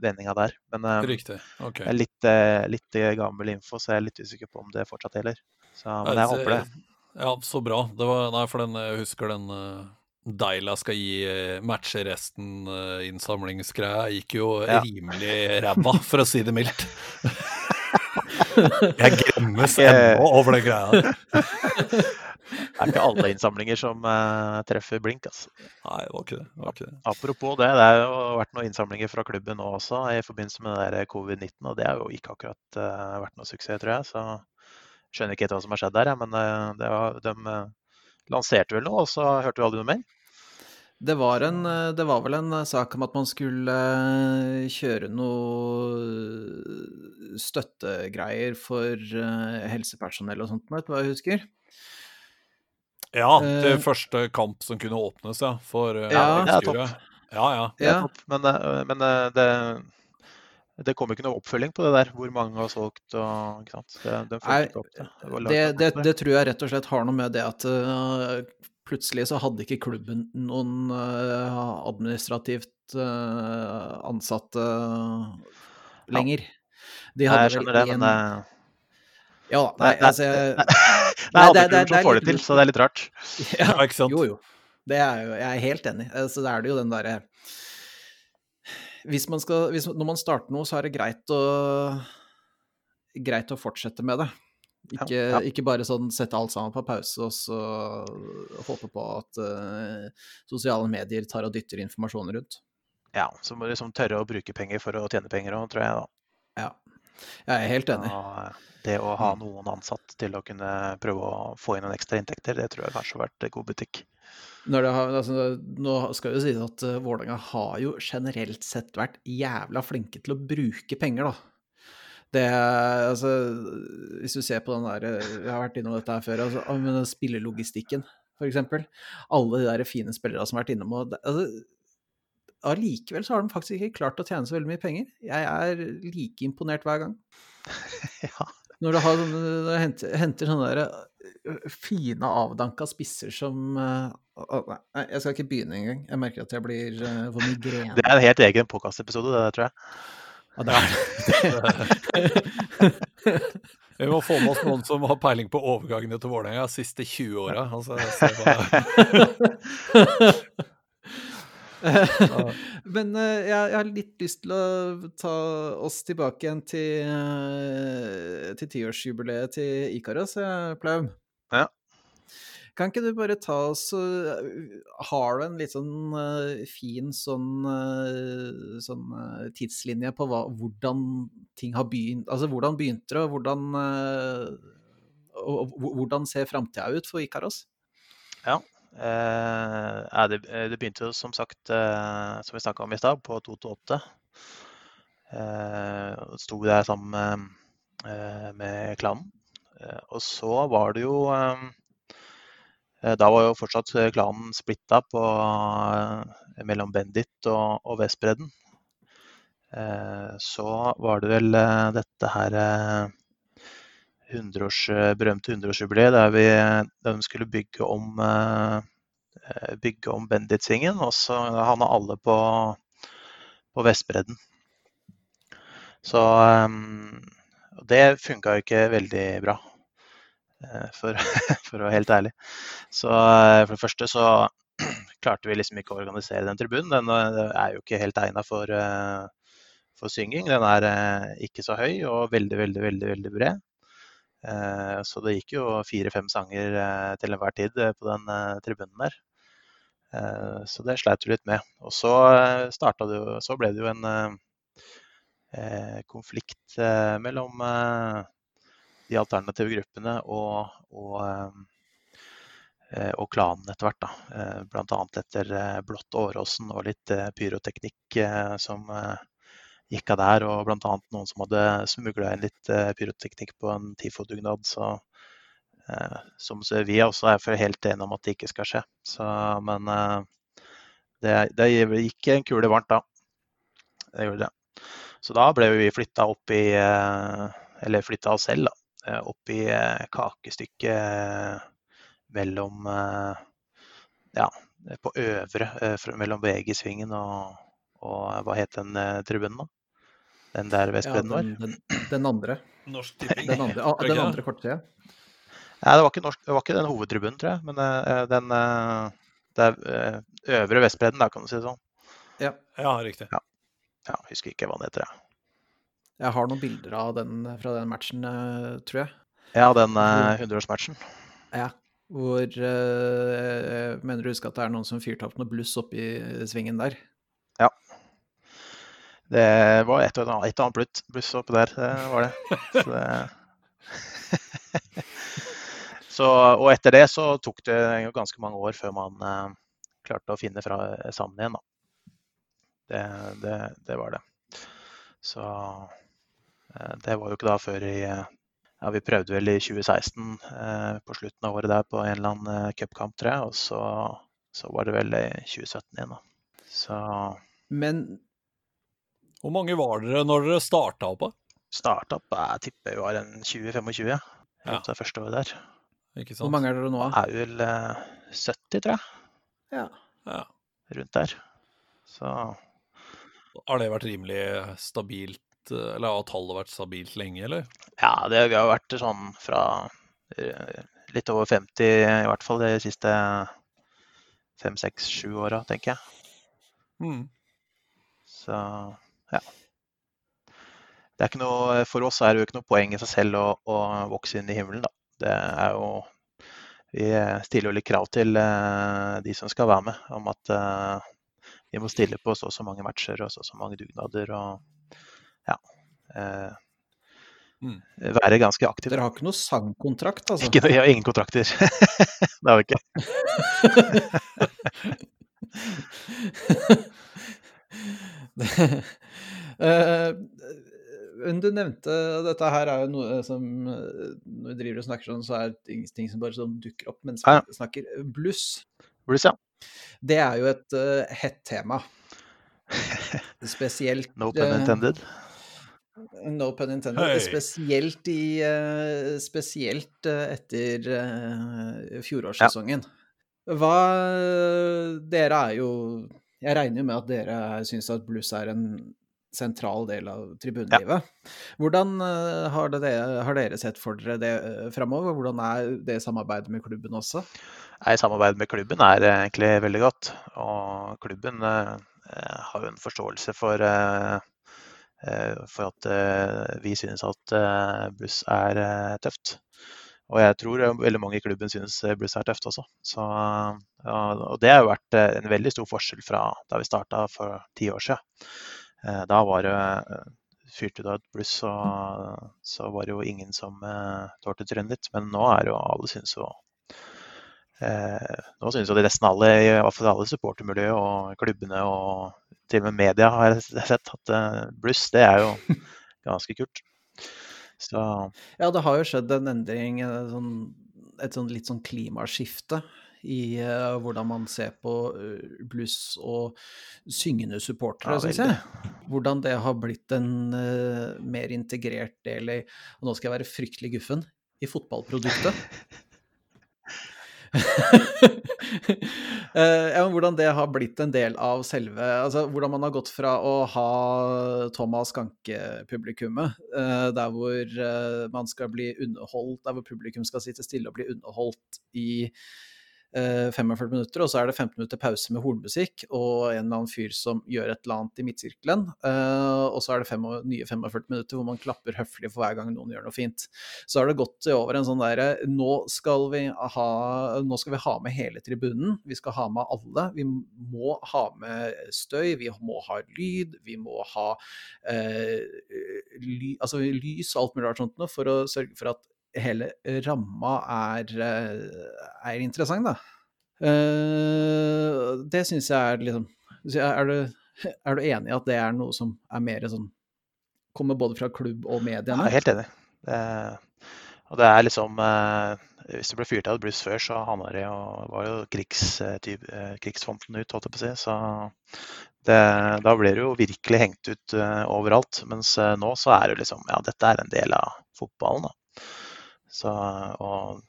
vendinga der. Men eh, Riktig. Det er litt, eh, litt gammel info, så jeg er litt usikker på om det fortsatt gjelder. Så, men jeg håper det. Ja, så bra. Det var, nei, for den, jeg husker den Deila skal gi matche resten innsamlingsgreia gikk jo Ja. rimelig ræva, for å si det mildt. [laughs] jeg gremmes ennå over den greia der. [laughs] Det er ikke alle innsamlinger som uh, treffer blink. Altså. Nei, det var ikke det. det, var ikke det. Apropos det, det har jo vært noen innsamlinger fra klubben nå også i forbindelse med det der covid-19, og det har jo ikke akkurat uh, vært noe suksess, tror jeg. Så skjønner ikke helt hva som har skjedd der, men uh, det var, de lanserte vel noe, og så hørte vi aldri noe mer. Det var, en, det var vel en sak om at man skulle kjøre noe støttegreier for helsepersonell og sånt, vet du hva jeg husker? Ja, til Eh, første kamp som kunne åpnes, ja. For uh, Ja, det er topp. Ja, ja. Det er topp, men, eh, men eh, det, det kom ikke noe oppfølging på det der, hvor mange har solgt og ikke sant. Det, de Nei, ikke opp det. Det, Det, det, tror jeg rett og slett har noe med det at uh, plutselig så hadde ikke klubben noen uh, administrativt uh, ansatte lenger. De Nei, hadde jeg skjønner det, men en- eh, Ja, Nei, nei, nei, altså [laughs] det Nei, er det- det- det får det til, så det er litt rart. [laughs] Ja, Ja, ikke sant? Jo, jo. Det er jo, jeg er helt enig. Så det er det jo den derre hvis man skal, hvis, Når man starter noe, så er det greit å greit å fortsette med det. Ikke, Ja, ja. ikke bare sånn sette alt sammen på pause og så håpe på at uh, sosiale medier tar og dytter informasjon rundt. Ja, så må du liksom tørre å bruke penger for å tjene penger òg, tror jeg. da. Ja. Jeg er helt enig. Eh, det å ha noen ansatt til å kunne prøve å få inn noen ekstra inntekter, det tror jeg kanskje har vært god butikk. Har, altså, nå skal jo sies at uh, Vålerenga har jo generelt sett vært jævla flinke til å bruke penger, da. Det altså, Hvis du ser på den der eh, Vi har vært innom dette her før. altså, Spillelogistikken, eksempel. Alle de der fine spillerne som har vært innom og det- altså, Allikevel så har de faktisk ikke klart å tjene så veldig mye penger. Jeg er like imponert hver gang. [laughs] ja. Når du har når du henter, henter sånne der øh, fine, avdanka spisser som øh, å, Nei, jeg skal ikke begynne engang. Jeg merker at jeg blir øh, får migrene. Det er en helt egen podkastepisode, det der, tror jeg. Ja, det er det. [laughs] Vi må få med oss noen som har peiling på overgangene til Vålerenga de siste 20 åra. Altså, [laughs] [laughs] Men øh, jeg, jeg har litt lyst til å ta oss tilbake igjen til, til tiårsjubileet til Ikaros, jeg, Plaum. Ja. Kan ikke du bare ta oss Har du en litt sånn fin sånn, sånn tidslinje på hva, hvordan ting har begynt Altså hvordan begynte det, og hvordan og, og, hvordan ser framtida ut for Ikaros? Ja. Eh, det, eh, det begynte jo som sagt, eh, som vi snakka om i stad, på 2-8. Eh, sto der sammen med, med klanen. Og så var det jo Da var jo fortsatt klanen splitta på, mellom Bendit og, og Vestbredden. Så var det vel dette her 100-års, eh, berømte 100-årsjubileet der, vi, de skulle bygge om, eh, eh, bygge om Benditsvingen, og så havna alle på, på Vestbredden. Så det funka jo ikke veldig bra, for, [laughs] for å være helt ærlig. Så for det første så [clears throat] klarte vi liksom ikke å organisere den tribunen. Den er jo ikke helt egna for, for synging. Den er ikke så høy og veldig, veldig, veldig, veldig bred. Eh, Så det gikk jo fire-fem sanger eh, til enhver tid eh, på den tribunen der. Så det sleit du litt med. Og så, det så ble det jo en konflikt mellom de alternative gruppene og, og, og klanen etter hvert. Da. Annet etter Blått Åråsen og litt pyroteknikk som gikk av der, og bl.a. noen som hadde smugla inn litt eh, pyroteknikk på en TIFO-dugnad. Så, eh, som vi også er for helt enige om at det ikke skal skje. Så, men eh, det, det gikk en kule varmt da. Det gjorde det. Så da ble vi flytta opp i Eller flytta oss selv, da. Opp i kakestykket mellom Ja, på øvre, mellom VG-svingen og, og hva het den tribunen, da? Den der Ja, Vestbredden var? den, den, den andre. Norsk Tipping. Den andre, ah, den andre kortsida. Nei, det var ikke, norsk, det var ikke den hovedtribunen, tror jeg. Men uh, den uh, det er, eh, øvre Vestbredden, da, kan du si det sånn. Ja. Ja, riktig. Ja, husker ikke hva den heter, jeg. Jeg har noen bilder av den fra den matchen, tror jeg. Ja, den eh, 100-årsmatchen. Ja. Hvor jeg Mener du husker at det er noen som fyrte opp noe bluss oppi svingen der? Det var et og annet, et og bluss oppi der, var det. Så det [laughs] Så, og etter det så tok det ganske mange år før man eh, klarte å finne fra, sammen igjen. Da. Det, det, det var det. Så eh, det var jo ikke da før i ja, Vi prøvde vel i 2016, eh, på slutten av året der, på en eller annen eh, cupkamp, tror jeg. Og så, så, var det vel i 2017 igjen, da. Så Men Hvor mange var dere når dere starta opp? Starta opp, jeg tipper vi var en 20-25 Ja. det første året der. Ikke hvor mange er dere nå? Er vel eh, 70, tror jeg. Ja. Ja. Rundt der. Så Har det vært rimelig stabilt, eh, eller har tallet vært stabilt lenge, eller? ja, det har har vært sånn fra eh, litt over 50 i hvert fall de siste fem, seks, sju åra, tenker jeg. Mm. Så ja. Det er ikke noe, for oss er det jo ikke noe poeng i seg selv å, å vokse inn i himmelen, da. Det er jo Vi stiller jo litt krav til uh, de som skal være med, om at uh, de må stille på så og så mange matcher og så og så mange dugnader og ja. Uh, Mm. Være ganske aktiv. Dere har ikke noe sangkontrakt, altså? Ikke, vi har ingen kontrakter. det har vi ikke. Eh, Men du nevnte Dette her er jo noe som eh, Når vi driver og snakker sånn, så er det ting- ting som bare sånn dukker opp mens Ja. vi snakker. Bluss, Bluss, ja. det er jo et uh, hett tema. [laughs] Spesielt No pun intended. intended. No pun intended. Hey. Spesielt, i, uh, spesielt eh, etter eh, fjorårssesongen. Hva Dere er jo Jeg regner jo med at dere syns at blues er en sentral del av tribunelivet. Hvordan eh, har, det, har dere sett for dere det uh, framover? Hvordan er det samarbeidet med klubben også? Nei, Samarbeidet med klubben er eh, egentlig veldig godt. Og klubben eh, eh, har jo en forståelse for, eh, eh, for at eh, vi synes at eh, bluss er eh, tøft. Og jeg tror eh, veldig mange i klubben synes buss bluss er tøft også. Så, eh, ja, og det har jo vært eh, en veldig stor forskjell fra da vi starta for ti år siden. Eh, Da var det eh, fyrte du av et bluss, så, så var det jo ingen som eh, tålte trynet ditt. Men nå er jo alle synes jo Eh, nå synes jo de nesten alle, i hvert fall alle supportermiljøet og klubbene og til og med media har jeg [laughs] sett at eh, bluss, det er jo [laughs] ganske kult. Så Ja, det har jo skjedd en endring, et sånn, et sånn litt sånn klimaskifte i uh, hvordan man ser på eh, bluss og syngende supportere, Ja, syns jeg. Hvordan det har blitt en uh, mer integrert del i Og nå skal jeg være fryktelig guffen i fotballproduktet. [laughs] Ja, hvordan det har blitt en del av selve Altså hvordan man har gått fra å ha Thomas Ganke-publikummet, der hvor man skal bli underholdt, der hvor publikum skal sitte stille og bli underholdt i 45 minutter, og så er det 15 minutter pause med hornmusikk og en eller annen fyr som gjør et eller annet i midtsirkelen, eh, og så er det fem, nye 45 minutter hvor man klapper høflig for hver gang noen gjør noe fint. Så har det gått over en sånn derre nå, skal vi ha, nå skal vi ha med hele tribunen, vi skal ha med alle. Vi må ha med støy, vi må ha lyd, vi må ha eh, ly, altså lys og alt mulig rart sånt noe, for å sørge for at hele ramma er, eh, er interessant, da. Eh, det syns jeg er liksom er du, er du enig i at det er noe som er mer sånn Kommer både fra klubb og mediene? er helt enig. Det, og det er liksom eh, Hvis det ble fyrt av et før, så havna det jo var jo krigs, krigsfonten ut, holdt jeg på å si. Så det, da ble det jo virkelig hengt ut overalt. Mens nå så er det liksom Ja, dette er en del av fotballen, da. Så, og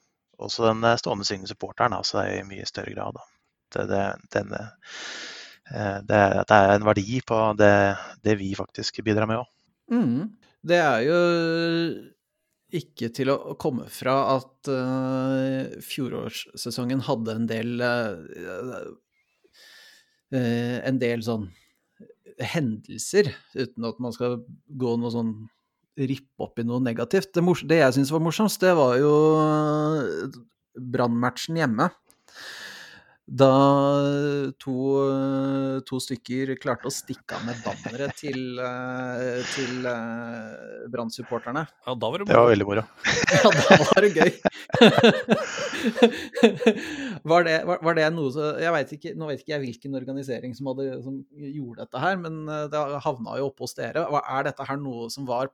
også den eh, stående syngende supporteren altså, i mye større grad. Det, det, denne, eh, det, det er en verdi på det vi faktisk bidrar med òg. Mm. Det er jo ikke til å komme fra at uh, fjorårssesongen hadde en del uh, uh, En del sånn hendelser, uten at man skal gå noe sånn rippe opp i noe negativt. Det, mors det jeg syns var morsomst, det var jo Brannmatchen hjemme. da to, to stykker klarte å stikke av med banneret til, eh, til eh, Brann-supporterne. Ja, da var det Det var veldig moro. [laughs] Ja, da var det gøy. [laughs] var, det, var, var det noe så Jeg vet ikke, Nå vet ikke jeg hvilken organisering som, hadde, som gjorde dette her, men eh, det havna jo oppe hos dere. Er dette her noe som var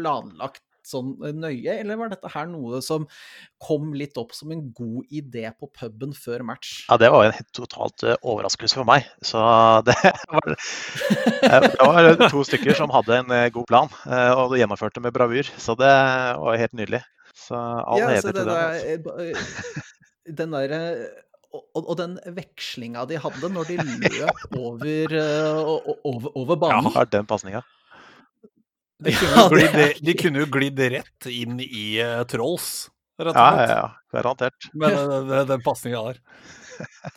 planlagt sånn nøye, eller var dette her noe som kom litt opp som en god idé på puben før match? Ja, det var en helt totalt eh, overraskelse for meg. Så [laughs] det var, eh, det var to stykker som hadde en eh, god plan, eh, og gjennomførte med bravur. Så det var helt nydelig. Så all Ja, heder til det dem. altså. eh, eh, den der, og, og- den vekslinga de hadde når de løp [laughs] over, eh, over, over banen. Ja, den pasninga. De kunne, Ja, jo [laughs] glidd, de kunne jo glidd rett inn i uh, Trolls, rett og slett. Ja, ja, ja. Garantert. Med den, den, den pasninga der. [laughs]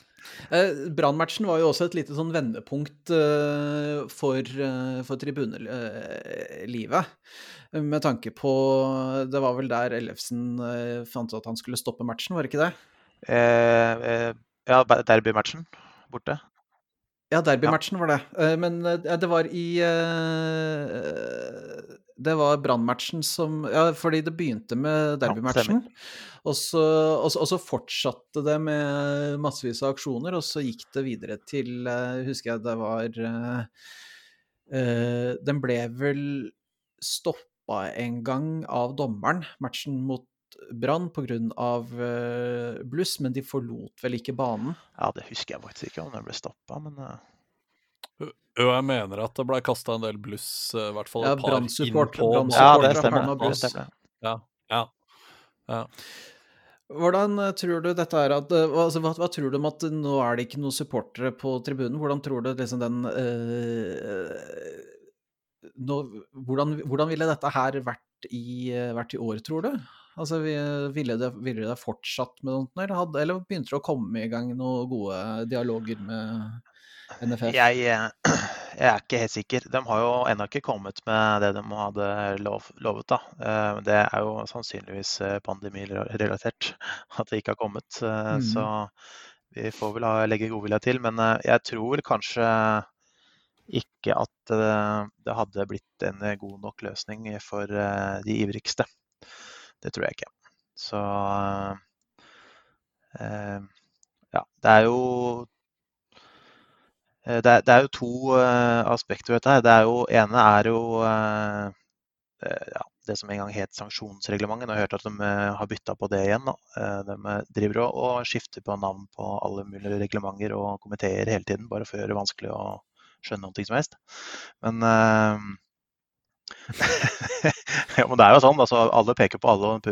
Eh, Brannmatchen var jo også et lite sånn vendepunkt eh, for, eh, for tribunelivet. Med tanke på Det var vel der Ellefsen eh, fant ut at han skulle stoppe matchen, var det ikke det? Eh, eh, ja, derbymatchen borte. Ja, derbymatchen var det. Eh, Men eh, det var i eh, Det var Brann-matchen som Ja, fordi det begynte med derbymatchen. Og så, og, så, fortsatte det med massevis av aksjoner, og så gikk det videre til Husker jeg det var Den ble vel stoppa en gang av dommeren, matchen mot Brann, pga. Uh, bluss, men de forlot vel ikke banen. Ja, det husker jeg faktisk ikke om det ble stoppa, men eh, Jo, jeg mener at det ble kasta en del bluss, eh, i hvert fall Ja, et par innpå. Ja, det stemmer. Det stemmer. Ja, ja. ja. Hvordan eh, tror du dette er at eh, altså, hva, hva tror du om at nå er det ikke noen supportere på tribunen? Hvordan tror du liksom den øh, nå, hvordan, hvordan ville dette her vært i, eh, vært i år, tror du? Altså, Ville det, ville det fortsatt med noe, eller, hadde, eller begynte det å komme i gang noen gode dialoger med NFF? Jeg, eh, [clears throat] jeg er ikke helt sikker. De har jo ennå ikke kommet med det de hadde lov, lovet. da. Eh, Det er jo sannsynligvis eh, pandemirelatert [laughs] at det ikke har kommet. Mhm. Så vi får vel legge godvilja til. Men jeg tror kanskje ikke at det hadde blitt en god nok løsning for de ivrigste. Det tror jeg ikke. Så eh, ja, det er jo Eh, Det er, det er jo to uh, aspekter ved dette. Det er jo, ene er jo eh, ja, det som en gang het sanksjonsreglementet. Nå har jeg hørt at de uh, har bytta på det igjen. De driver og, og skifter på navn på alle mulige reglementer og komiteer hele tiden, bare for å gjøre det vanskelig å skjønne noe som helst. Men [laughs] ja, men det er jo sånn, altså Alle peker på alle og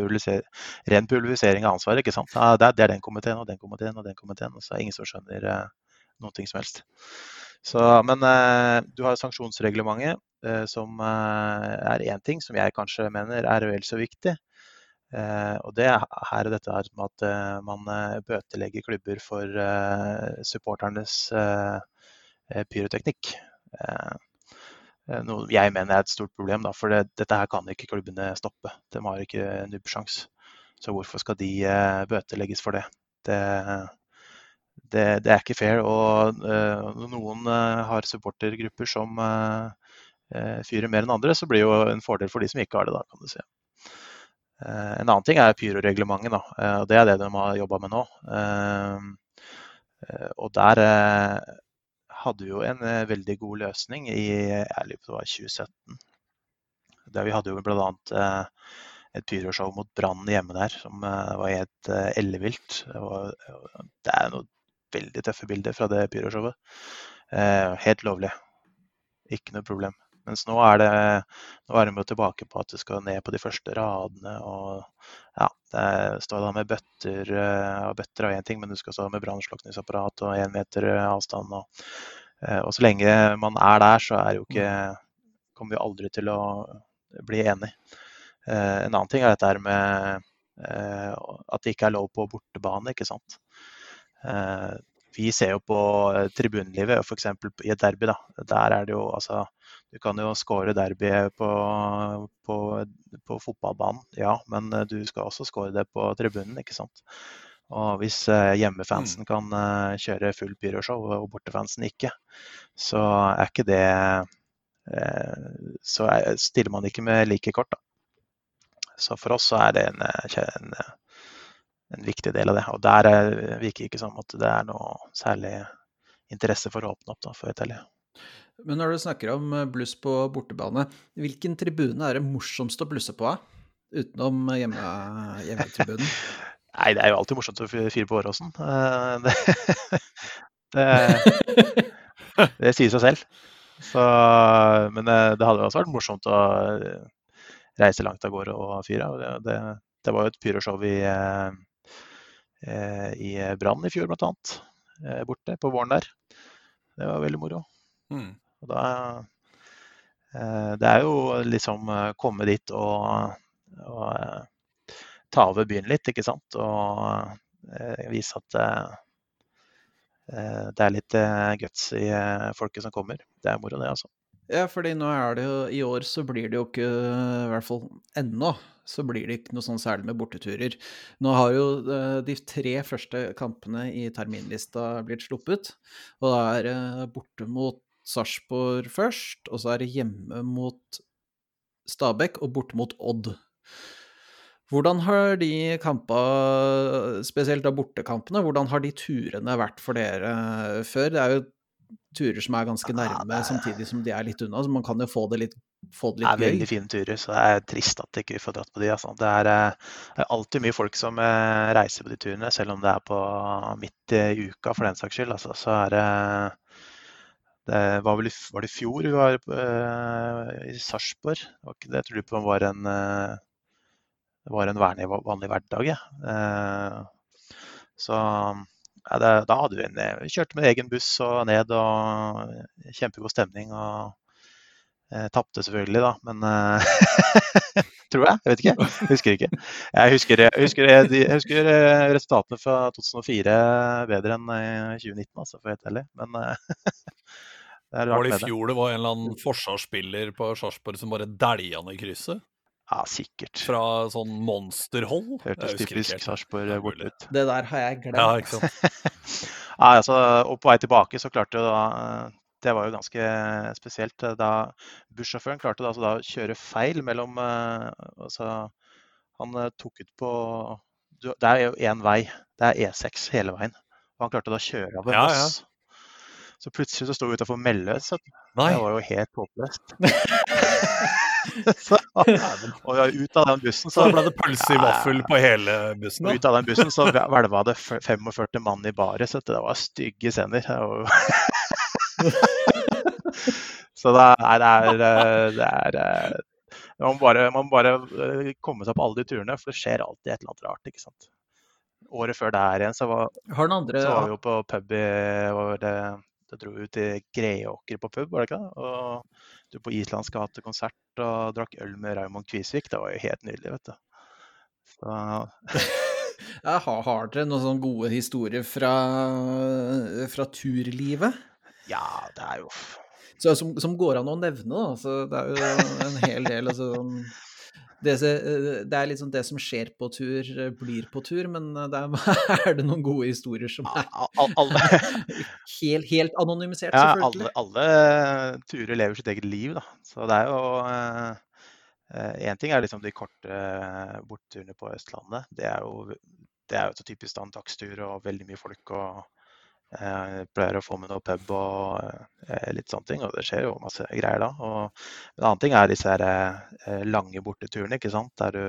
ren pulverisering av ansvaret. ikke sant? Ja, det, er, den komiteen og den komiteen og den komiteen. Og så er ingen som skjønner eh, noe som helst. Så, men eh, du har sanksjonsreglementet, eh, som eh, er én ting som jeg kanskje mener er vel så viktig. Eh, og det er dette her med at eh, man bøtelegger klubber for supporternes pyroteknikk. Eh, noe jeg mener er et stort problem, da, for det, dette her kan ikke klubbene stoppe. De har ikke nubbsjans. Så hvorfor skal de eh, bøtelegges for det? Det, det, det er ikke fair. Og eh, når noen eh, har supportergrupper som eh, eh, fyrer mer enn andre, så blir det jo en fordel for de som ikke har det, da, kan du si. Eh, en annen ting er pyroreglementet, da, eh, og det er det de har jobba med nå. Eh, eh, og der eh, hadde jo en eh, veldig god løsning i jeg det var 2017. Der vi hadde jo bl.a. Eh, et pyroshow mot Brann hjemme der som eh, var helt eh, ellevilt. Det, er noen veldig tøffe bilder fra det pyroshowet. Eh, helt lovlig. Ikke noe problem. Mens nå er det nå er de jo tilbake på at du skal ned på de første radene. og ja, Det står da med bøtter eh, og bøtter av én ting, men du skal stå med brannslukningsapparat og én meter eh, avstand. Og, eh, og så lenge man er der, så er jo ikke kommer vi aldri til å bli enig. En annen ting er dette med at det ikke er lov på bortebane, ikke sant. Vi ser jo på tribunelivet, f.eks. i et derby. da, Der er det jo altså Du kan jo score derby på, på, på fotballbanen, ja, men eh, du skal også score det på tribunen, ikke sant. Og hvis eh, hjemmefansen kan eh, kjøre full pyroshow og bortefansen ikke, så er ikke det Så er, stiller man ikke med like kort, da. Så for oss så er det en, en, en viktig del av det. Og der virker det ikke som at det er noe særlig interesse for å åpne opp, da, for Italia. Men når du snakker om eh, bluss på bortebane, hvilken tribune er det morsomst å blusse på? Utenom eh, hjemme, hjemmetribunen. [laughs] Nei, det er jo alltid morsomt å fyre på Åråsen. Eh, Det, [laughs] det, det sier seg selv. Så, men eh, det hadde også vært morsomt å eh, reise langt av gårde og fyre. Det, det, det var jo et pyroshow i, eh, eh, i Brann i fjor, blant annet. eh, Borte på våren der. Det var veldig moro. Mm. Og da eh, Det er jo liksom eh, komme dit og, og eh, ta over byen litt, ikke sant. Og vise at det er litt guts i folket som kommer. Det er moro, det, altså. Ja, fordi nå er det jo I år så blir det jo ikke, i hvert fall ennå, så blir det ikke noe sånn særlig med borteturer. Nå har jo de tre første kampene i terminlista blitt sluppet. Og da er det borte mot Sarpsborg først, og så er det hjemme mot Stabæk og borte mot Odd. Hvordan har de kampa, spesielt da bortekampene, hvordan har de turene vært for dere før? Det er jo turer som er ganske nærme, samtidig som de er litt unna, så man kan jo få det litt, få det Det er gøy. veldig fine turer, så det er trist at ikke vi får dratt på de. Altså. Det, er, eh, det er alltid mye folk som eh, reiser på de turene, selv om det er på midt i uka for den saks skyld. Altså. Så er det det var vel var det i fjor vi var uh, i Sarpsborg. Det det jeg tror på var en uh, det var en vanlig, vanlig hverdag. Ja. Uh, så ja, det, da hadde vi en, vi kjørte med egen buss og ned og kjempegod stemning. og eh, Tapte selvfølgelig, da, men [laughs] Tror jeg. Jeg vet ikke. Husker ikke. Jeg husker, jeg husker, jeg husker resultatene fra 2004 bedre enn eh, 2019, altså, for å være helt ærlig. Men [laughs] det er Var det i fjor det var en eller annen forsvarsspiller på Sarpsborg som bare dælja ned krysset? Ja, sikkert. Fra sånn monsterhold? Hørtes typisk helt. Sarpsborg bort ut. Det der har jeg glemt. Ja, ikke sant. [laughs] Ja, altså, og på vei tilbake så klarte jo da Det var jo ganske spesielt. Da bussjåføren klarte da, altså da å kjøre feil mellom eh, altså, Han eh, tok ut på Det er jo én vei. Det er E6 hele veien. Og han klarte da å kjøre av en Ja, ja. Så plutselig så sto vi utafor Melløs. Nei. Det var jo helt håpløst. så, [laughs] og ja, ut av den bussen Så så ble det pølse i vaffel på hele bussen? Da. ut av den bussen så hvelva det 45 mann i baret, så det var stygge scener. [laughs] Så det er, det er, det er eh, Man må bare, man må bare eh, komme seg på alle de turene, for det skjer alltid et eller annet rart. ikke sant? Året før der igjen så var, andre så var vi jo på pub i var det, Da dro vi ut til Greåker på pub, var det ikke det? Og du på Islandsk hatt konsert og drakk øl med Raymond Kvisvik. Det var jo helt nydelig, vet du. Så [laughs] ja, har, har dere noen sånne gode historier fra, fra turlivet? ja, det er jo Så, som, som går an å nevne, da. Så det er jo en hel del. Altså, det, det er liksom det som skjer på tur, blir på tur, men det er, [laughs] er det noen gode historier som er [laughs] helt, helt anonymisert, ja, selvfølgelig? alle, alle turer lever sitt eget liv, da. Så det er jo Én ting er liksom de korte eh, bortturene på Østlandet. Det er jo, det er jo så typisk en dagstur og veldig mye folk. og eh, Pleier å få med noe pub og eh, litt sånne ting. Og det skjer jo masse greier da. Og en annen ting er disse her, eh, lange borteturene, ikke sant. Der du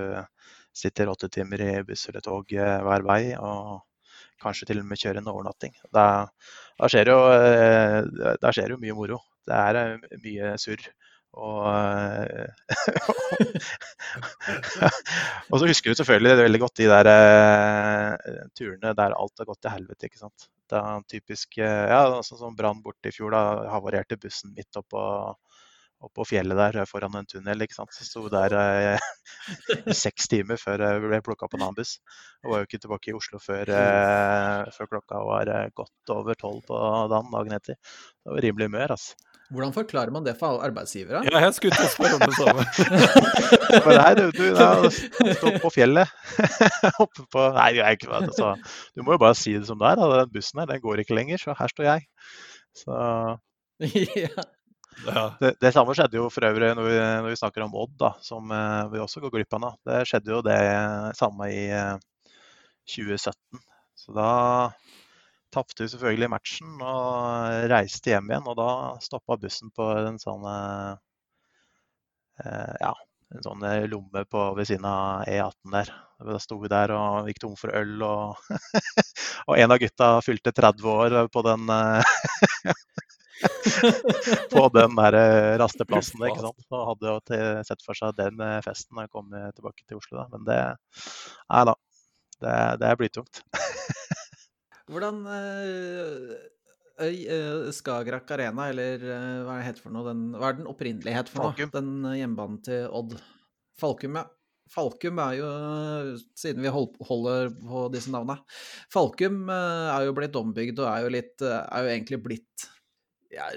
sitter åtte timer i buss eller tog eh, hver vei. og kanskje til og med kjører en overnatting. Da, da, skjer jo, da skjer jo mye moro. Det er mye surr. Og, [laughs] og så husker du selvfølgelig veldig godt de der turene der alt har gått til helvete. ikke sant? Det er en typisk eh, ja, sånn som Brann borte i fjor. Da havarerte bussen midt oppå oppå fjellet der eh, foran en tunnel. ikke sant? Så sto der eh, [laughs] seks timer før jeg ble plukka på en annen buss. Og var jo ikke tilbake i Oslo før, eh, før klokka var eh, godt over tolv på dagen dagen etter. Det var rimelig humør, altså. Hvordan forklarer man det for arbeidsgivere? Ja, jeg skulle til å spørre om det samme. [laughs] For nei, du, du det er å på fjellet. [laughs] Oppe på Nei, jeg er ikke altså, Du må jo bare si det som det er. Da. Den bussen her, den går ikke lenger, så her står jeg. Så [laughs] ja. Det, det samme skjedde jo for øvrig når vi, når vi snakker om Odd, da, som eh, vi også går glipp av nå. Det skjedde jo det samme i eh, 2017. Så da tapte selvfølgelig matchen og reiste hjem igjen. Og da stoppa bussen på en sånn eh, eh, ja, en sånn eh, lomme på, ved siden av E18 der. Da sto vi der og gikk tom for øl, og, [laughs] og en av gutta fylte 30 år på den [laughs] på den der rasteplassen. ikke sant? Og hadde jo sett for seg den festen da jeg kom tilbake til Oslo. da. Men det Nei da. Det, det er blytungt. [laughs] Hvordan eh, øy, eh, Skagerrak Arena, eller eh, hva er det heter for noe? Den, hva er den opprinnelige het for noe? Den hjemmebanen til Odd. Falkum, ja. Falkum er jo, siden vi holder på disse navnene Falkum er jo blitt ombygd og er jo litt Er jo egentlig blitt ja,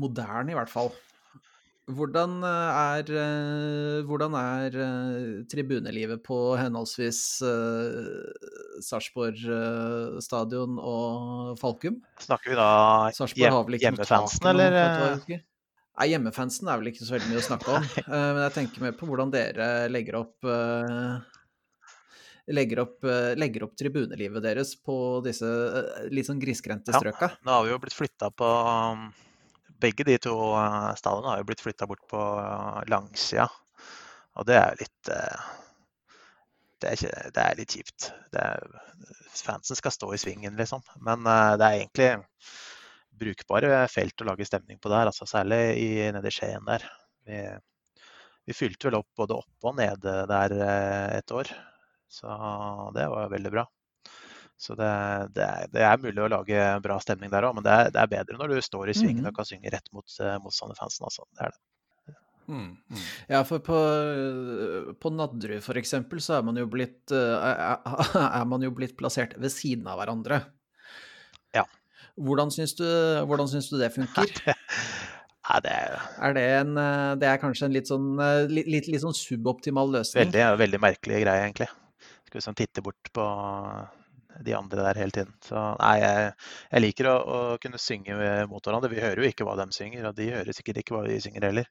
moderne, i hvert fall. Hvordan eh, er, eh, hvordan er eh, tribunelivet på henholdsvis uh, Sarpsborg uh, stadion og Falkum? Snakker vi da hjem, ikke hjemmefansen, eller noe, Nei, hjemmefansen er vel ikke så veldig mye å snakke om. [laughs] Uh, Men jeg tenker mer på hvordan dere legger opp uh, Legger opp, legger opp tribunelivet deres på disse litt sånn grisgrendte Ja. strøka. Nå har vi jo blitt flytta på um, Begge de to stallene har jo blitt flytta bort på uh, langsida. Og det er jo litt uh, det, er ikke, det er litt kjipt. Er, fansen skal stå i svingen, liksom. Men det er egentlig brukbare felt å lage stemning på der, altså særlig i, nede i Skien der. Vi, vi fylte vel opp både oppe og nede der et år, så det var veldig bra. Så det, det, er, det er mulig å lage bra stemning der òg, men det er, det er bedre når du står i svingen mm. og kan synge rett mot uh, motstanderfansen. Altså. Det er det. Mm, mm. Ja, for på, på Nadderud for eksempel, så er man jo blitt eh, er, er man jo blitt plassert ved siden av hverandre. Ja. Hvordan syns du, hvordan syns du det funker? [laughs] Nei, det er Er det en eh, Det er kanskje en litt sånn eh, litt, litt, litt sånn suboptimal løsning? veldig, veldig merkelig greie, egentlig. Skal liksom titte bort på de andre der hele tiden. Så nei, jeg, jeg liker å, å kunne synge mot hverandre. Vi hører jo ikke hva de synger, og de hører sikkert ikke hva vi synger heller.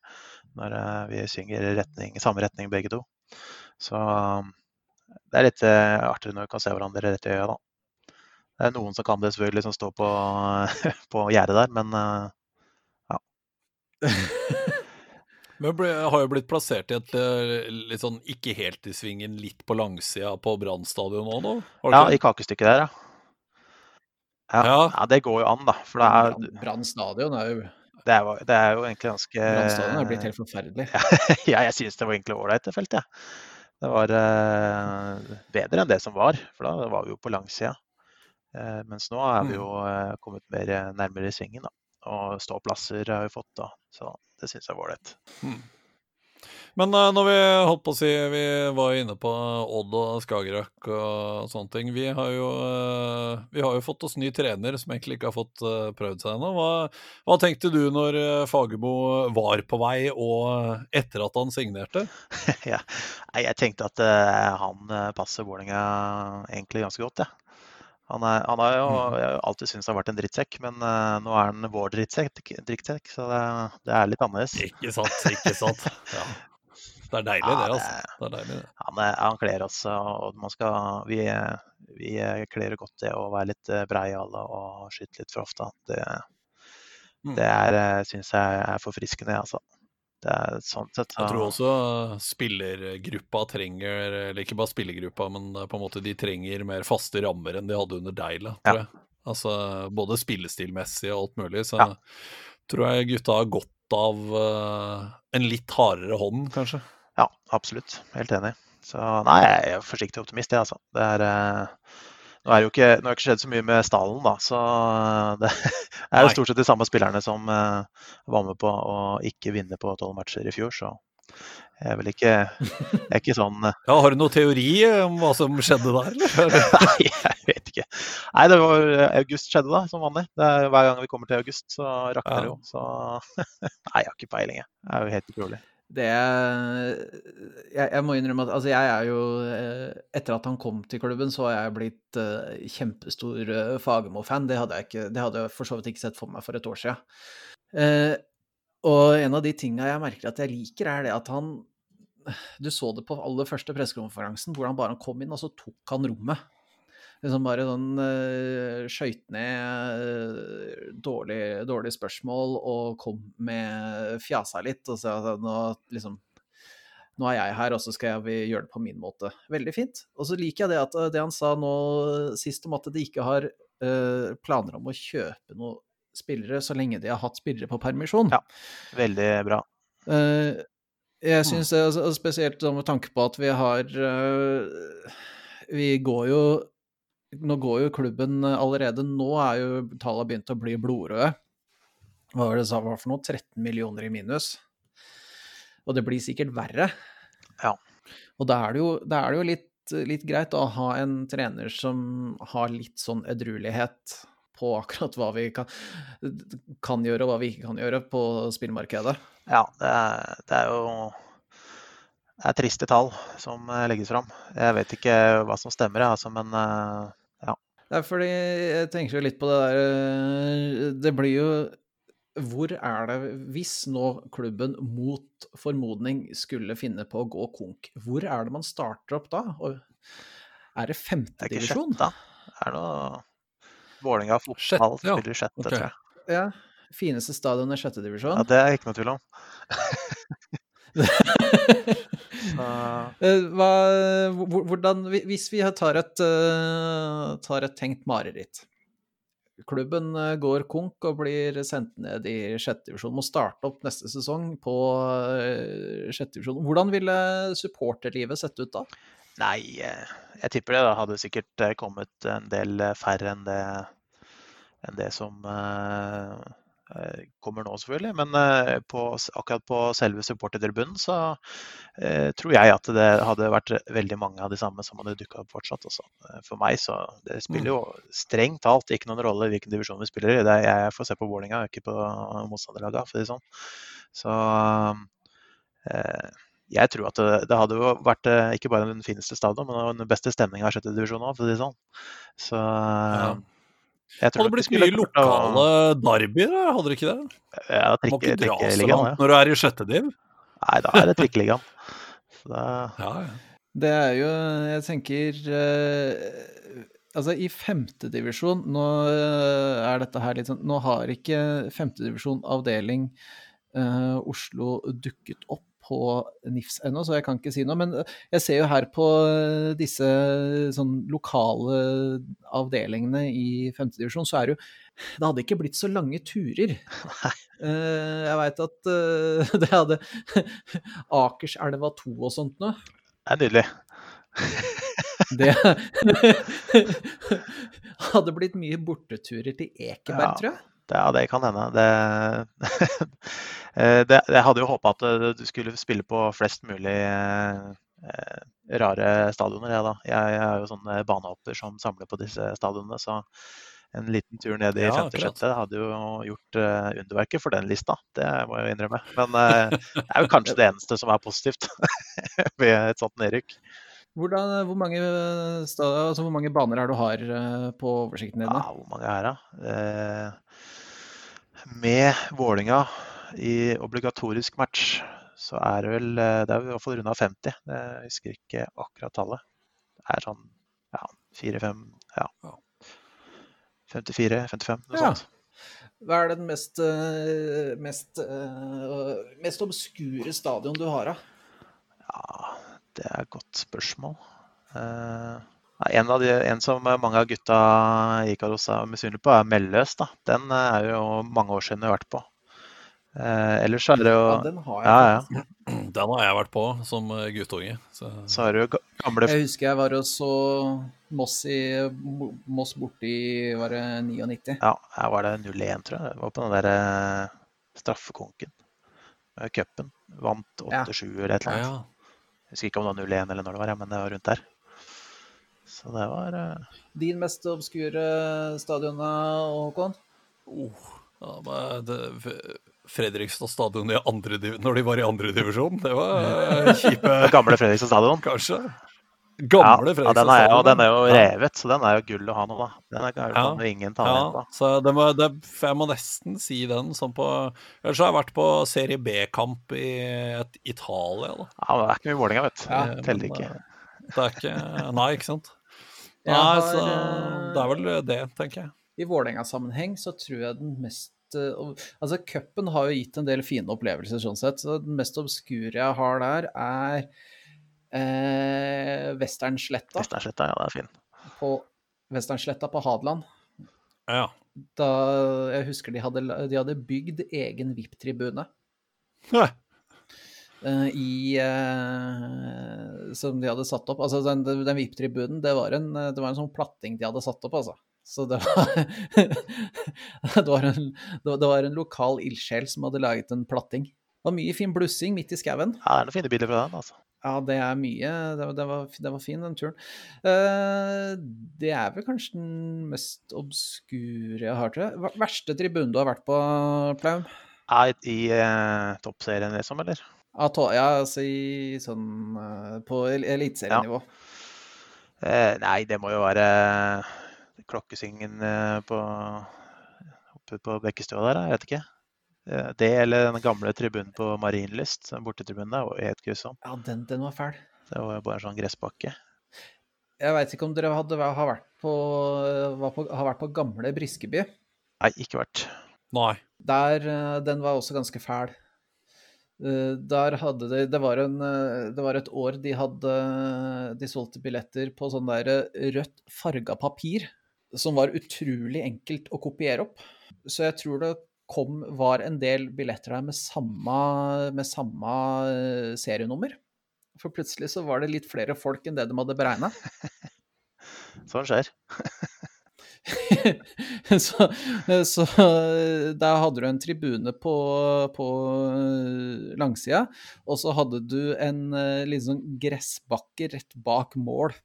Når eh, vi synger i samme retning begge to. Så det er litt eh, artigere når vi kan se hverandre rett i øya, da. Det er noen som kan det selvfølgelig, som står på, [laughs] på gjerdet der, men eh, [laughs] Men ble, har jo blitt plassert i et eh, litt sånn ikke helt i svingen, litt på langsida på Brann stadion òg, nå? Har ja, i kakestykket der, ja. Ja, Ja. ja, det går jo an, da. For det er, Brann- stadion er jo det er, det er jo egentlig ganske Brann stadion er blitt helt forferdelig. [laughs] Ja, jeg synes det var egentlig ålreit, det feltet. jeg. Det var eh, bedre enn det som var, for da var vi jo på langsida. Eh, mens nå er vi jo eh, kommet mer nærmere svingen, da. Og ståplasser har vi fått, da. Så det syns jeg var ålreit. Men eh, når vi holdt på å si Vi var inne på Odd og Skagerrak og sånne ting. Vi har jo, eh, vi har jo fått oss ny trener som egentlig ikke har fått eh, prøvd seg ennå. Hva, hva tenkte du når eh, Fagermo var på vei, og etter at han signerte? [laughs] ja. Jeg tenkte at eh, han eh, passer Vålerenga egentlig ganske godt, jeg. Han, er, han har jo jeg alltid syntes han har vært en drittsekk, men uh, nå er han vår drittsekk, drittsekk så det, det er litt annerledes. Ikke sant, ikke sant. Ja. Det er deilig, Ja, det, altså. Det er deilig, det. Han, han kler oss, og man skal, vi, vi kler godt det å være litt brei alle og skyte litt for ofte. Det, Mm. det er, syns jeg er forfriskende, altså. Er sånn sett så Jeg tror også spillergruppa trenger, eller ikke bare spillergruppa, men på en måte de trenger mer faste rammer enn de hadde under Deila, tror jeg. Altså både spillestilmessig og alt mulig, så Ja. tror jeg gutta har godt av uh, en litt hardere hånd, kanskje. Ja, absolutt. Helt enig. Så nei, jeg er forsiktig optimist, jeg, altså. Det er eh, Nå er det jo ikke, det ikke skjedd så mye med stallen, da, så det [laughs] er jo stort sett de samme spillerne som eh, var med på å ikke vinne på tolv matcher i fjor, så Jeg er vel ikke er ikke sånn Ja, Har du noen teori om hva som skjedde der, eller? [laughs] Nei, jeg vet ikke. Nei, det var august skjedde da, som vanlig. Det er, hver gang vi kommer til august, så rakner det Ja. jo. Så [laughs] Nei, jeg har ikke peiling, jeg. Det er jo helt utrolig. Det jeg, jeg må innrømme at altså jeg er jo eh, Etter at han kom til klubben, så har jeg blitt uh, kjempestor uh, Fagermo-fan. Det hadde jeg det hadde jeg for så vidt ikke sett for meg for et år siden. Uh, og en av de tinga jeg merker at jeg liker, er det at han Du så det på aller første pressekonferansen, hvordan bare kom inn, og så tok han rommet. Liksom bare sånn uh, skøyt ned uh, dårlig, dårlig spørsmål og kom med fjasa litt og sa at nå liksom nå er jeg her, og så skal jeg vi gjøre det på min måte. Veldig fint. Og så liker jeg det at eh, det han sa nå sist om at de ikke har uh, planer om å kjøpe noen spillere så lenge de har hatt spillere på permisjon. Ja. Veldig bra. Uh, jeg syns det, altså, spesielt med tanke på at vi har Vi går jo Nå går jo klubben eh, allerede Nå er jo tallene begynt å bli blodrøde. Hva var det du sa var for noe? 13 millioner i minus. Og det blir sikkert verre. Ja. Og da er det jo, er det jo litt, litt greit å ha en trener som har litt sånn edruelighet på akkurat hva vi kan, kan gjøre og hva vi ikke kan gjøre på spillmarkedet. Ja, det er, det er jo det er triste tall som eh, legges fram. Jeg vet ikke hva som stemmer, altså, men ja. Det er fordi jeg tenker jo litt på det der eh, Det blir jo Hvor er det Hvis nå klubben mot formodning skulle finne på å gå konk, hvor er det man starter opp da? Og er det det er ikke femtedivisjon? sjette. Det er noe Vålerenga fotball ja. spiller sjette, okay. tror jeg. Ja. Fineste stadion i sjette Ja, det er ikke noe tvil om. [laughs] [laughs] Eh, Hva, hvordan, hvis vi tar et, eh, tar et tenkt mareritt Klubben eh, går konk og blir sendt ned i sjette divisjon. Må starte opp neste sesong på sjette divisjon. Hvordan ville supporterlivet sett ut da? nei, jeg tipper det da hadde sikkert kommet en del færre enn det, enn det som eh, kommer nå, selvfølgelig. Men eh, på, akkurat på selve supportertribunen så eh, tror jeg at det hadde vært veldig mange av de samme som hadde dukka opp fortsatt. Også. Eh, For meg så Det spiller jo strengt talt ikke noen rolle hvilken divisjon vi spiller i. Det er, jeg får se på Vålerenga, ikke på motstanderlaga, for å si det sånn. Så eh, jeg tror at det, det hadde jo vært eh, ikke bare den fineste stadion, men den beste stemninga i sjette divisjon òg, for å si det sånn. Så Ja. Jeg tror Hadde det blitt mye lokale derbyer, hadde det ikke det? Ja, Du må ikke dra så langt når du er i sjette div. Nei, da er det trikkeligaen. [laughs] Så da, Ja, ja. Det er jo, jeg tenker eh, Altså, i femtedivisjon Nå eh, er dette her litt sånn Nå har ikke femtedivisjon avdeling eh, Oslo dukket opp på NIFS ennå, så jeg kan ikke si noe. Men eh, jeg ser jo her på eh, disse sånn lokale avdelingene i femtedivisjon, så er det jo Det hadde ikke blitt så lange turer. Nei. jeg veit at eh, [laughs] det hadde [laughs] Akerselva 2 og sånt noe. det er nydelig. [laughs] Det hadde blitt mye borteturer til Ekeberg, Ja. tror jeg. Det, ja, det kan hende. Det, [laughs] Eh, det, jeg hadde jo håpa at eh, du skulle spille på flest mulig eh, eh, rare stadioner. Jeg, da. Jeg, jeg er jo sånn eh, banehopper som samler på disse stadionene. Så en liten tur ned i Ja, femte akkurat. sjette hadde jo gjort eh, underverket for den lista. Det må jeg jo innrømme. Men eh, det er jo kanskje [laughs] det eneste som er positivt [laughs] ved et sånt nedrykk. Hvordan, hvor, mange, sta- altså, hvor mange baner er det du har eh, på oversikten din? Ja, hvor mange er det? Eh, med Vålinga i obligatorisk match, så er det vel eh, Det er i hvert fall runda 50. Jeg husker ikke akkurat tallet. Det er sånn ja, 4-5 ja. Ja. 54-55, noe Ja. sånt. Hva er den mest, eh, mest, eh, mest obskure stadion du har, da? Ja, det er et godt spørsmål. Eh, en, av de, en som mange av gutta i Ikaros er misunnelige på, er Melløs. da. Den eh, er jo mange år siden jeg har vært på. Eh, ellers så er det jo Ja, den har jeg Ja, ja. [clears throat] Den har jeg vært på som eh, guttunge. Så. Så har du gamle Jeg husker jeg var og så Moss, i, Moss borti var det 99. Ja, her var det 0-1, tror jeg. Det var på den der eh, straffekonken. Cupen. Vant 8-7 eller et eller annet. Jeg husker ikke om det var 0-1 eller når det var, men det var rundt der. Så det var uh... Din mest obskure stadion, Håkon? Oh, ja, det, Fredrikstad stadion i andre, når de var i andre divisjon, det var kjipe [laughs] gamle Fredrikstad stadion. Kanskje. Ja, Gamle ja, ja den er, jo- den er jo Ja. revet, så den er jo gull å ha nå, da. Den er, galt, Ja. ingen ta Ja, da. så det må, det, jeg må nesten si den sånn på Ellers har jeg vært på serie B-kamp i et Italia, da. Ja, men det er ikke mye Vålerenga, vet du. Ja, det teller ikke. eh, Det er ikke Nei, ikke sant? Nei, har, så eh, det er vel det, tenker jeg. I Vålerenga-sammenheng så tror jeg den mest eh, Altså, cupen har jo gitt en del fine opplevelser sånn sett, så den mest obskure jeg har der, er eh, Westernsletta Vesternsletta, ja, det er fin. på, Westernsletta på Hadeland. Ja. Da jeg husker de hadde, de hadde bygd egen VIP-tribune. Hæ. eh, i eh, Som de hadde satt opp. Altså, den, den VIP-tribunen, det, var en, det var en sånn platting de hadde satt opp, altså. Så det var [laughs] det, var en, det var en lokal ildsjel som hadde laget en platting. Det var mye fin blussing midt i skauen. Ja, det er noen fine bilder fra den, altså. Ja, det er mye. Det, var- det, var, det var fin, den turen. Uh, det er vel kanskje den mest obskure jeg har, tror jeg. Verste tribunen du har vært på, Plaum? Er i uh, toppserien, liksom, eller? Ja, to- ja, altså i sånn uh, På el- eliteserienivå. Eh, nei, det må jo være klokkesingen eh, på oppe på Bekkestua der, jeg vet ikke. Eh, Det eller den gamle tribunen på Marienlyst, den bortetribunen der, var helt grusom. Ja, den, den var fæl. Det var jo bare en sånn gressbakke. Jeg veit ikke om dere hadde, har, vært på, var på, har vært på gamle Briskeby. Nei, ikke vært. Nei. Der, eh, den var også ganske fæl. Eh, Der hadde de Det var, en, det var et år de hadde De solgte billetter på sånn der rødt farga papir, som var utrolig enkelt å kopiere opp. Så jeg tror det kom, var en del billetter der med samme, med samme eh, serienummer. For plutselig så var det litt flere folk enn det de hadde beregna. [laughs] Sånn skjer. [laughs] så, så der hadde du en tribune på, på eh, langsida, og så hadde du en liksom, gressbakke rett bak mål.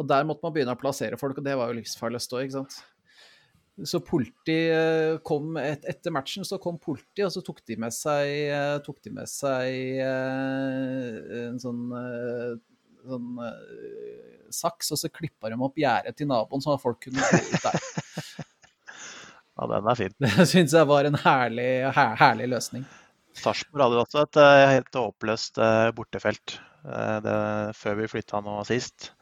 Og der måtte man begynne å plassere folk, og det var jo livsfarlig å stå, ikke sant. Så politi eh, kom et, Etter matchen så kom politi, og så tok de med seg, eh, tok de med seg eh, en sånn, sånn saks, og så klippa de opp gjerdet til naboen, sånn at folk kunne gå ut der. [laughs] Ja, den er fin. [laughs] Det syns jeg var en herlig, her, herlig løsning. Sarpsborg hadde også et helt håpløst eh, bortefelt det, før vi flytta nå sist.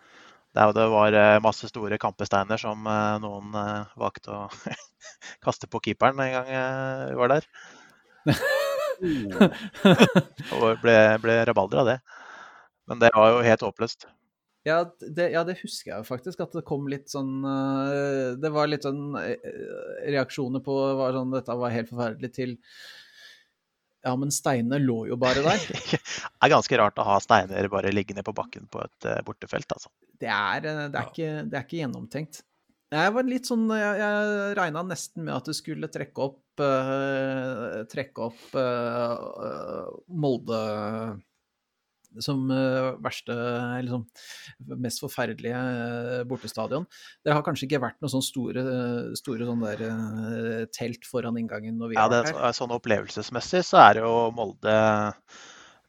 Der det var eh, masse store kampesteiner som eh, noen eh, valgte å [laughs] kaste på keeperen en gang vi var der. [laughs] Og ble, ble rabalder av det. Men det var jo helt håpløst. Ja det, ja, det husker jeg jo faktisk, at det kom litt sånn Det var litt sånn reaksjoner på var sånn, dette var helt forferdelig, til Ja, men steinene lå jo bare der. [laughs] Det er ganske rart å ha steiner bare liggende på bakken på et eh, bortefelt, altså. Det er, øh, det er, ikke, det er ikke gjennomtenkt. Jeg var litt sånn Jeg, jeg regna nesten med at du skulle trekke opp uh, Trekke opp øh, Molde som øh, verste, eller sånn mest forferdelige øh, bortestadion. Det har kanskje ikke vært noen sånne store, store sånne der, telt foran inngangen når vi Ja, har det, vært her. sånn opplevelsesmessig så er det jo Molde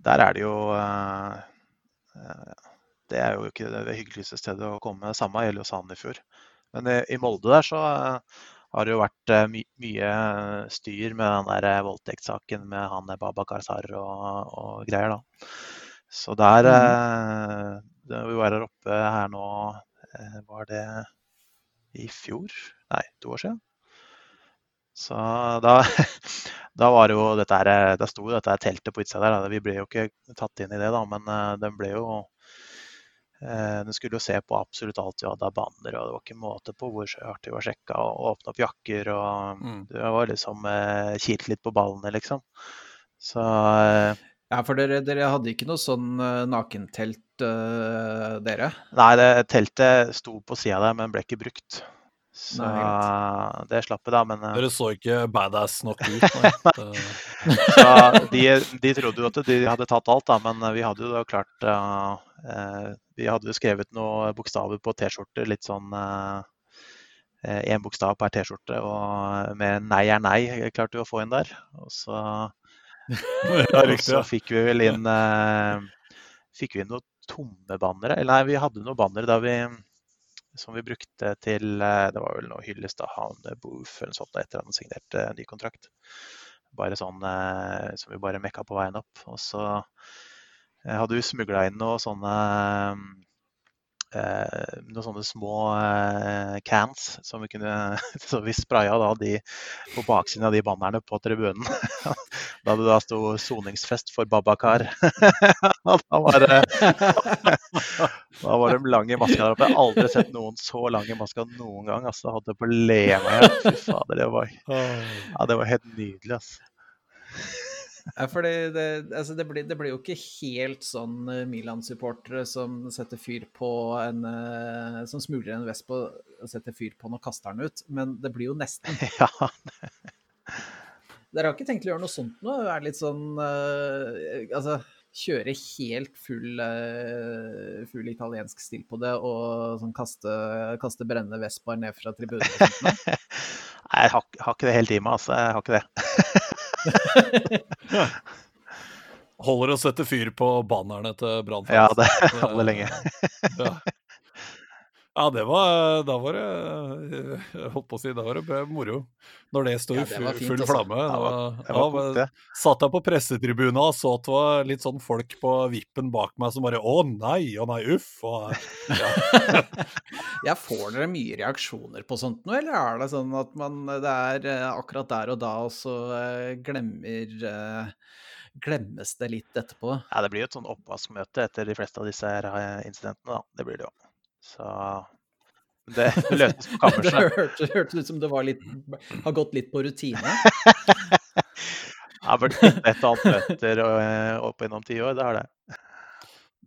Der er det jo eh, eh, Det er jo ikke det hyggeligste stedet å komme. Samme gjelder jo Sandefjord. Men i, i Molde der så eh, har det jo vært eh, my, mye styr med den der eh, voldtektssaken med han eh, Babakar Sar og, og greier, da. Så der mm. det, Vi var her oppe her nå eh, Var det i fjor? Nei, to år siden. Så da, [laughs] da var jo dette her, eh, da sto dette her teltet på utsida der. Vi ble jo ikke tatt inn i det, da, men eh, den ble jo eh, Den skulle jo se på absolutt alt vi hadde av banner, og det var ikke måte på hvor hardt vi var sjekka, og åpne opp jakker og Mm. Det var liksom eh, kilt litt på ballene, liksom. Så eh, Ja, for dere, dere hadde ikke noe sånn øh, nakentelt, øh, dere? Nei, det teltet sto på sida der, men ble ikke brukt. Så Nei, det slapp vi, da. Men eh, Dere så ikke badass nok ut, [laughs] nei. Så de, de trodde jo at de hadde tatt alt, da, men vi hadde jo da klart eh, eh, Vi hadde jo skrevet noen bokstaver på T-skjorter, litt sånn Én bokstav per T-skjorte, og med 'nei er nei' klarte vi å få inn der. Og så, [laughs] Ja, og så fikk vi vel inn eh, Fikk vi inn noen tomme bannere? Eller nei, vi hadde noen bannere vi som vi brukte til eh, Det var vel noe hyllest av Havne Booth eller noe sånt etter at han signerte ny kontrakt. Bare sånn eh, som vi bare mekka på veien opp. Og så eh, hadde vi smugla inn noe sånne eh, noen sånne små eh, cans som vi kunne [laughs] Så vi spraya da de på baksiden av de bannerne på tribunen. [laughs] Da det da sto 'soningsfest for Babakar'. [laughs] Da var det da var de lang i maska der oppe. Jeg har aldri sett noen så lang i maska noen gang. Altså, jeg holdt på å le meg i hjel. Fy fader, det var, ja, det var helt nydelig. Altså. Ja, fordi det, altså det, blir, det blir jo ikke helt sånn eh, Milan-supportere som setter fyr på en eh, Som smugler en Vespa og setter fyr på den og kaster den ut, men det blir jo nesten. [laughs] Ja, Dere har ikke tenkt å gjøre noe sånt nå? Være litt sånn eh, Altså kjøre helt full, full italiensk stil på det og sånn kaste, kaste brennende Vespaer ned fra tribunen? [laughs] Nei, jeg har, har ikke det helt i meg, altså. Jeg har ikke det. [laughs] Holder å sette fyr på bannerne til Brann. Ja, det holder lenge. Ja. Ja, det var Da var det Jeg holdt på å si, da var det moro. Når det sto i Ja, full, altså. flamme. Ja, Det det var- det var det. satt jeg på pressetribunen og så at det var litt sånn folk på vippen bak meg som bare Å nei, å nei, uff. Og, ja. [laughs] Ja, får dere mye reaksjoner på sånt nå, eller er det sånn at man det er eh, akkurat der og da, og så eh, glemmer eh, Glemmes det litt etterpå? Ja, det blir jo et sånn oppvaskmøte etter de fleste av disse her eh, incidentene, da. Det blir det jo. Så det løses på [laughs] Det kammerset. hørtes hørte ut som det var litt, har gått litt på rutine. [laughs] Det har vært et og annet møter eh, opp gjennom ti år, det har det.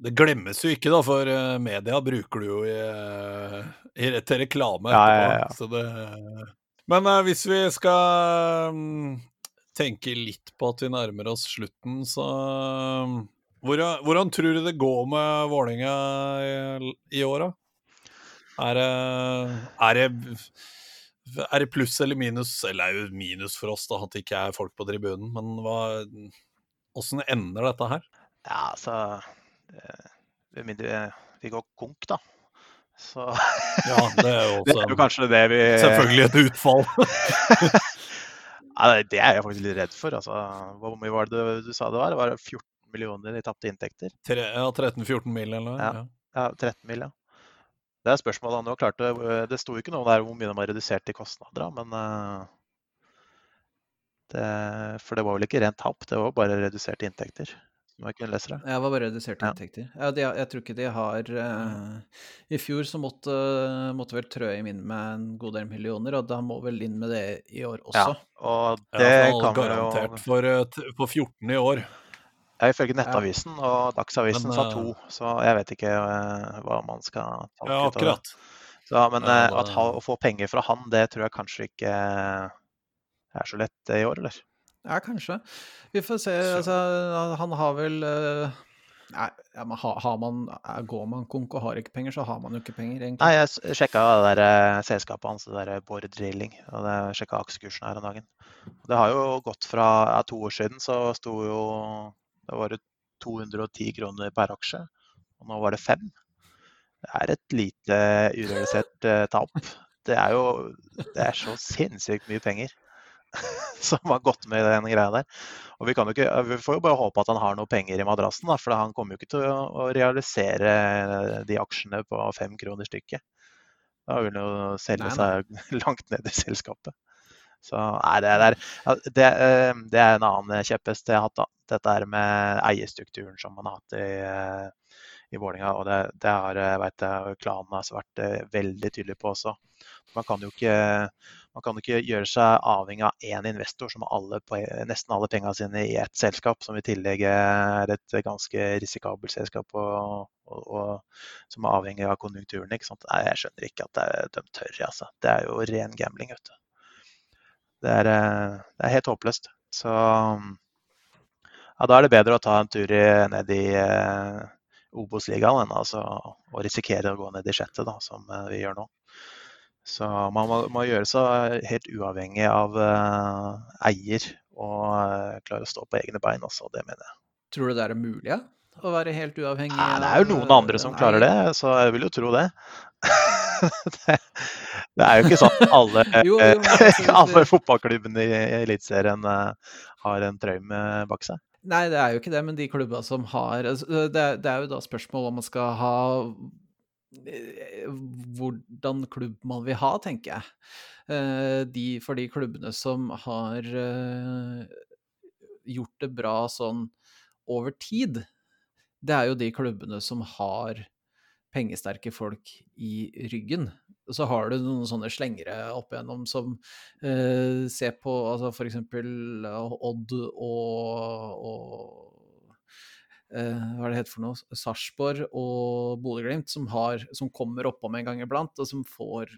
Det glemmes jo ikke, da, for eh, media bruker du jo i, eh, i, til reklame. Ja, ja, ja. Så det, men hvis vi skal mm, tenke litt på at vi nærmer oss slutten, så mm, hvordan, hvordan tror du det går med Vålerenga i, i år, da? Er det, er det er det pluss eller minus? Eller er jo minus for oss, da, at det ikke er folk på tribunen. Men hva, åssen ender dette her? Ja, altså Med mindre vi går konk, da. Så [laughs] Ja, det er jo det er jo kanskje det vi selvfølgelig et utfall. [laughs] Ja, det er jeg faktisk litt redd for. Altså, hvor mye var det du, sa det var? Det var 14 millioner i tapte inntekter? Tre, ja, 13-14 mil eller. Ja. Ja, 13 mil, ja. Det er spørsmålet han jo klarte. Det sto ikke noe der hvor mye de har redusert i kostnader, men eh, det, For det var vel ikke rent tap, det var bare reduserte inntekter. Jeg kunne lese det. Jeg var bare reduserte Ja. inntekter. Ja, de, jeg tror ikke de har uh, I fjor så måtte, måtte vel Trøim inn med en god del millioner, og da må vel inn med det i år Ja, også. og det ja, kan vi garantert jo for, eh, for 14 i år. Ja, ifølge Nettavisen og Dagsavisen Men, sa eh, to, så jeg vet ikke eh, hva man skal tolke Ja, akkurat. Så, men Ja, eh, da- at ha, å få penger fra han, det tror jeg kanskje ikke er så lett i år, eller? Ja, kanskje. Vi får se. Altså, han har vel Nei, ja, men har, har man, går man konk og har ikke penger, så har man jo ikke penger, egentlig. Nei, jeg sjekka det der selskapet hans, det der Bård Drilling. og det sjekka aksjekursen her om dagen. Det har jo gått fra ja, to år siden, så sto jo Da var det 210 kroner per aksje, og nå var det fem. Det er et lite urealisert eh, tap. Det er jo det er så sinnssykt mye penger [laughs] som har gått med i den greia der. Og vi, kan jo ikke, vi får jo bare håpe at han har noe penger i madrassen, da, for han kommer jo ikke til å, å realisere de aksjene på fem kroner stykket. Da vil han jo selge Nei, seg [laughs] langt ned i selskapet. Så nei, det, er, det, eh, det er en annen kjepphest jeg har hatt. da. Dette er med eierstrukturen som man har hatt i, eh, i Vålinga, Og det, det har jeg vet klanen har vært eh, veldig tydelig på også. Man kan jo ikke, kan ikke gjøre seg avhengig av én investor som har alle, nesten alle pengene sine i ett selskap, som i tillegg er et ganske risikabelt selskap og, og, og, som er avhengig av konjunkturen. Ikke sant? Nei, jeg skjønner ikke at det, de tør. Altså. Det er jo ren gambling. vet du. Det er, eh, det er helt håpløst. Så ja, da er det bedre å ta en tur ned i eh, Obos-ligaen enn altså, å risikere å gå ned i sjette, da, som eh, vi gjør nå. Så man må, må gjøre seg helt uavhengig av eh, eier og eh, klare å stå på egne bein også, det mener jeg. Tror du det er mulig ja? å være helt uavhengig? Nei, det er jo noen andre som klarer det, så jeg vil jo tro det. [laughs] det, det, er jo ikke sånn alle, [laughs] jo, jo, [laughs] alle fotballklubbene i Eliteserien har en traume bak seg. Nei, det er jo ikke det, men de klubbene som har altså, det er, det er jo da spørsmål om man skal ha Eh, hvordan klubb man vil ha, tenker jeg. Eh, de, for de klubbene som har eh, gjort det bra sånn over tid, det er jo de klubbene som har pengesterke folk i ryggen. Så har du noen sånne slengere opp igjennom som eh, ser på altså f.eks. Odd og, og eh, hva er det heter for noe, Sarpsborg og Bodø-Glimt, som, som kommer oppom en gang iblant, og som får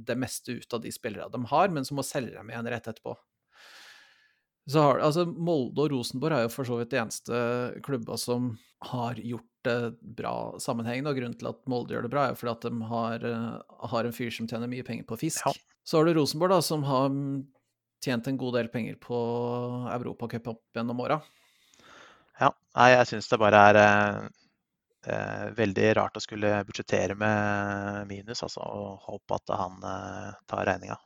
det meste ut av de spillerne de har, men som må selge dem igjen rett etterpå. Har, altså Molde og Rosenborg er jo for så vidt de eneste klubba som har gjort bra sammenhengende. Og grunnen til at Molde gjør det bra, er fordi at de har, uh, har en fyr som tjener mye penger på fisk. Ja. Så har du Rosenborg, da, som har tjent en god del penger på Europacup opp gjennom åra. Ja, nei, jeg syns det bare er eh, eh, veldig rart å skulle budsjettere med minus, altså, og håpe at han eh, tar regninga.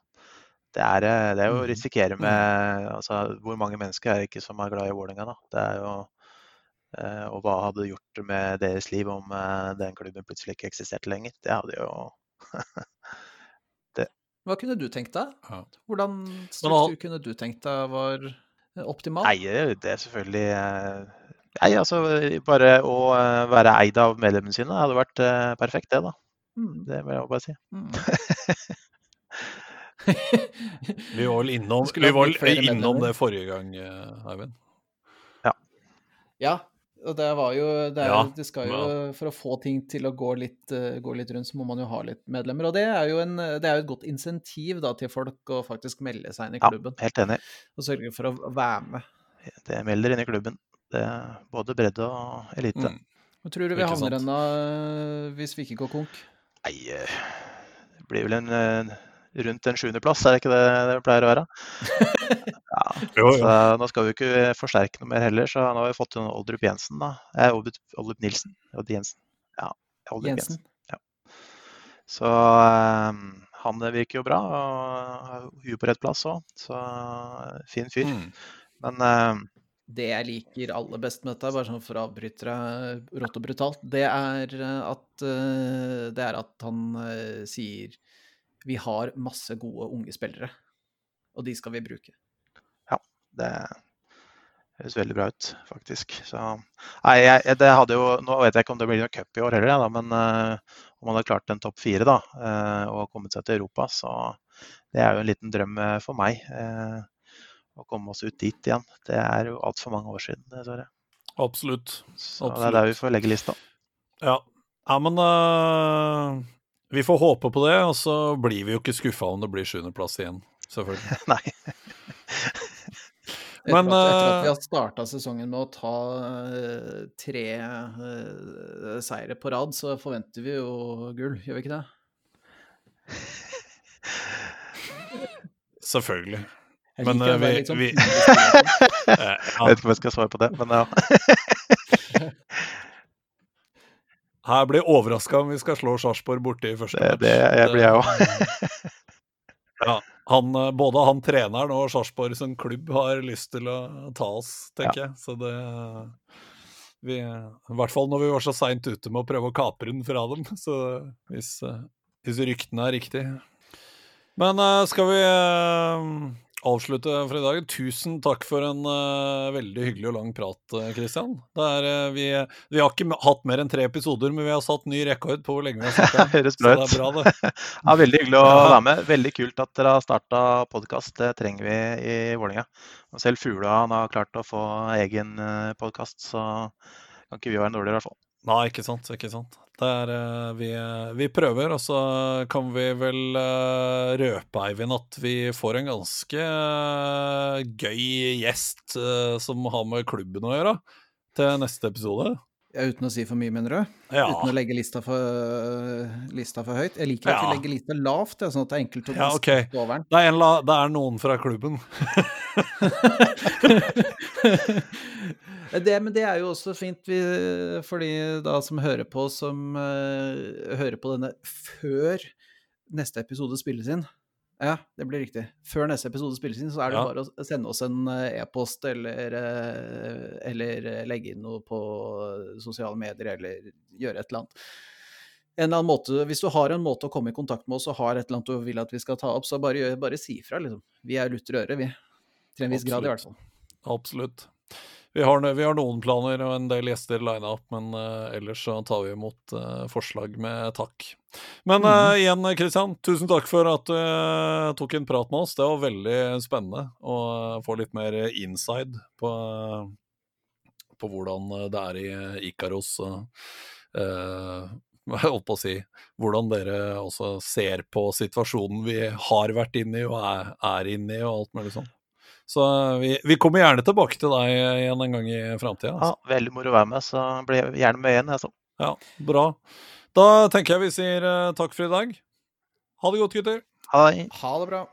Det er, eh, det er jo å mm. risikere med mm. altså, Hvor mange mennesker er det ikke som er glad i Vålerenga, da? Det er jo eh, Og hva hadde det gjort med deres liv om eh, den klubben plutselig ikke eksisterte lenger? Det hadde jo [laughs] det. Hva kunne du tenkt deg? Hvordan struktur kunne du tenkt deg var optimal? Nei, det er selvfølgelig Nei, altså bare å eh, være eid av medlemmene sine hadde vært perfekt, det, da. Mm. Det vil jeg bare si. Mm. [laughs] vi var vel innom, vi var innom det forrige gang, eh, Eivind. Ja. ja. Og det var jo det, er, ja, det skal jo ja. For å få ting til å gå litt, gå litt, rundt, så må man jo ha litt medlemmer. Og det er jo, en, det er jo et godt insentiv da, til folk å faktisk melde seg inn i klubben. Ja, helt enig. Og sørge for å være med. Det melder inn i klubben. Det, er både bredde og elite. Mm. Hva tror du vi havner hen da, eh, hvis vi ikke går konk? Nei, eh, det blir vel en eh, rundt en sjuendeplass, er det ikke det det pleier å være? [laughs] Ja, [laughs] jo, jo. Så nå skal vi ikke forsterke noe mer heller, så nå har vi fått inn Oldrup Jensen, da. Eh, Oldrup Nilsen. Odd Jensen. Ja, Oldrup Jensen. Jensen. Ja. Så eh, han virker jo bra, og har huet på rett plass òg. Så fin fyr. Mm. Men eh, det jeg liker aller best med dette, bare sånn for å avbryte deg rått og brutalt, det er eh, at, eh, det er at han eh, sier vi har masse gode unge spillere, og de skal vi bruke. Det høres veldig bra ut, faktisk. Så, nei, jeg, det hadde jo, Nå vet jeg ikke om det blir noen cup i år heller, da, men uh, om man hadde klart en topp fire da, uh, og kommet seg til Europa, så det er jo en liten drøm for meg. Uh, å komme oss ut dit igjen. Det er jo altfor mange år siden, dessverre. Absolutt. Så Absolutt. det er der vi får legge lista. Ja, ja men vi får håpe på det, og så blir vi jo ikke skuffa om det blir sjuendeplass igjen, selvfølgelig. [laughs] Nei. Men, etter, at, etter at vi har starta sesongen med å ta uh, tre uh, seire på rad, så forventer vi jo gull, gjør vi ikke det? [laughs] Selvfølgelig. Jeg men uh, vi, liksom vi... [laughs] ja. Jeg vet ikke om jeg skal svare på det, men ja. [laughs] Her blir overraska om vi skal slå Sarpsborg borte i første match. Det, det jeg blir jeg òg. ja, han, eh, både han treneren og Sarpsborg som klubb har lyst til å ta oss, tenker ja. jeg. Så det vi, I hvert fall når vi var så seint ute med å prøve å kapre den fra dem. [laughs] Så hvis, hvis ryktene er riktige. Men skal vi avslutte for i dag. Tusen takk for en uh, veldig hyggelig og lang prat, Kristian. Uh, vi, vi, har ikke hatt mer enn tre episoder, men vi har satt ny rekord på hvor lenge vi har snakka. [laughs] Høres bra ut. Bra, det. [laughs] ja, veldig hyggelig å [laughs] være med. Veldig kult at dere har starta podkast. Det trenger vi i Vålerenga. Selv Fugla har klart å få egen podkast, så kan ikke vi være dårligere, i hvert fall. Nei, ikke sant. ikke sant. Er, uh, vi, vi, prøver, og så kan vi vel uh, røpe, Eivind, at vi får en ganske uh, gøy gjest som har med klubben å gjøre, til neste episode. Ja, uten å si for mye, mener du? Ja. Uten å legge lista for, lista for høyt? Jeg liker at ja. vi legger lista lavt, sånn at det er enkelt å ja, okay. over den. Det er, la, det er noen fra klubben. [laughs] [laughs] Det, men det er jo også fint vi, for de da som hører på, som uh, hører på denne før neste episode spilles inn. Ja, det blir riktig. Før neste episode spilles inn, så er det ja. bare å sende oss en eh, e-post eller, uh, eller legge inn noe på sosiale medier eller gjøre et eller annet. En eller annen måte, Hvis du har en måte å komme i kontakt med oss og har et eller annet du vil at vi skal ta opp, så bare, bare si ifra. Liksom. Vi er lutter øre, vi. Til en viss grad, i hvert fall. Absolutt. Vi har, vi har, noen planer og en del gjester lina opp, men uh, ellers så tar vi imot uh, forslag med takk. Men uh, igjen, Kristian, tusen takk for at du tok en prat med oss. Det var veldig spennende å få litt mer inside på, på hvordan det er i Ikaros. [laughs] holdt på å si hvordan dere også ser på situasjonen vi har vært inne i og er, er inne i, og alt mulig sånn. Så vi, vi, kommer gjerne tilbake til deg igjen en gang i framtida. Altså. Ja, veldig moro å være med, så blir jeg gjerne med igjen. Altså. Ja, bra. Da tenker jeg vi sier uh, takk for i dag. Ha det godt, gutter. Hei. Ha det bra.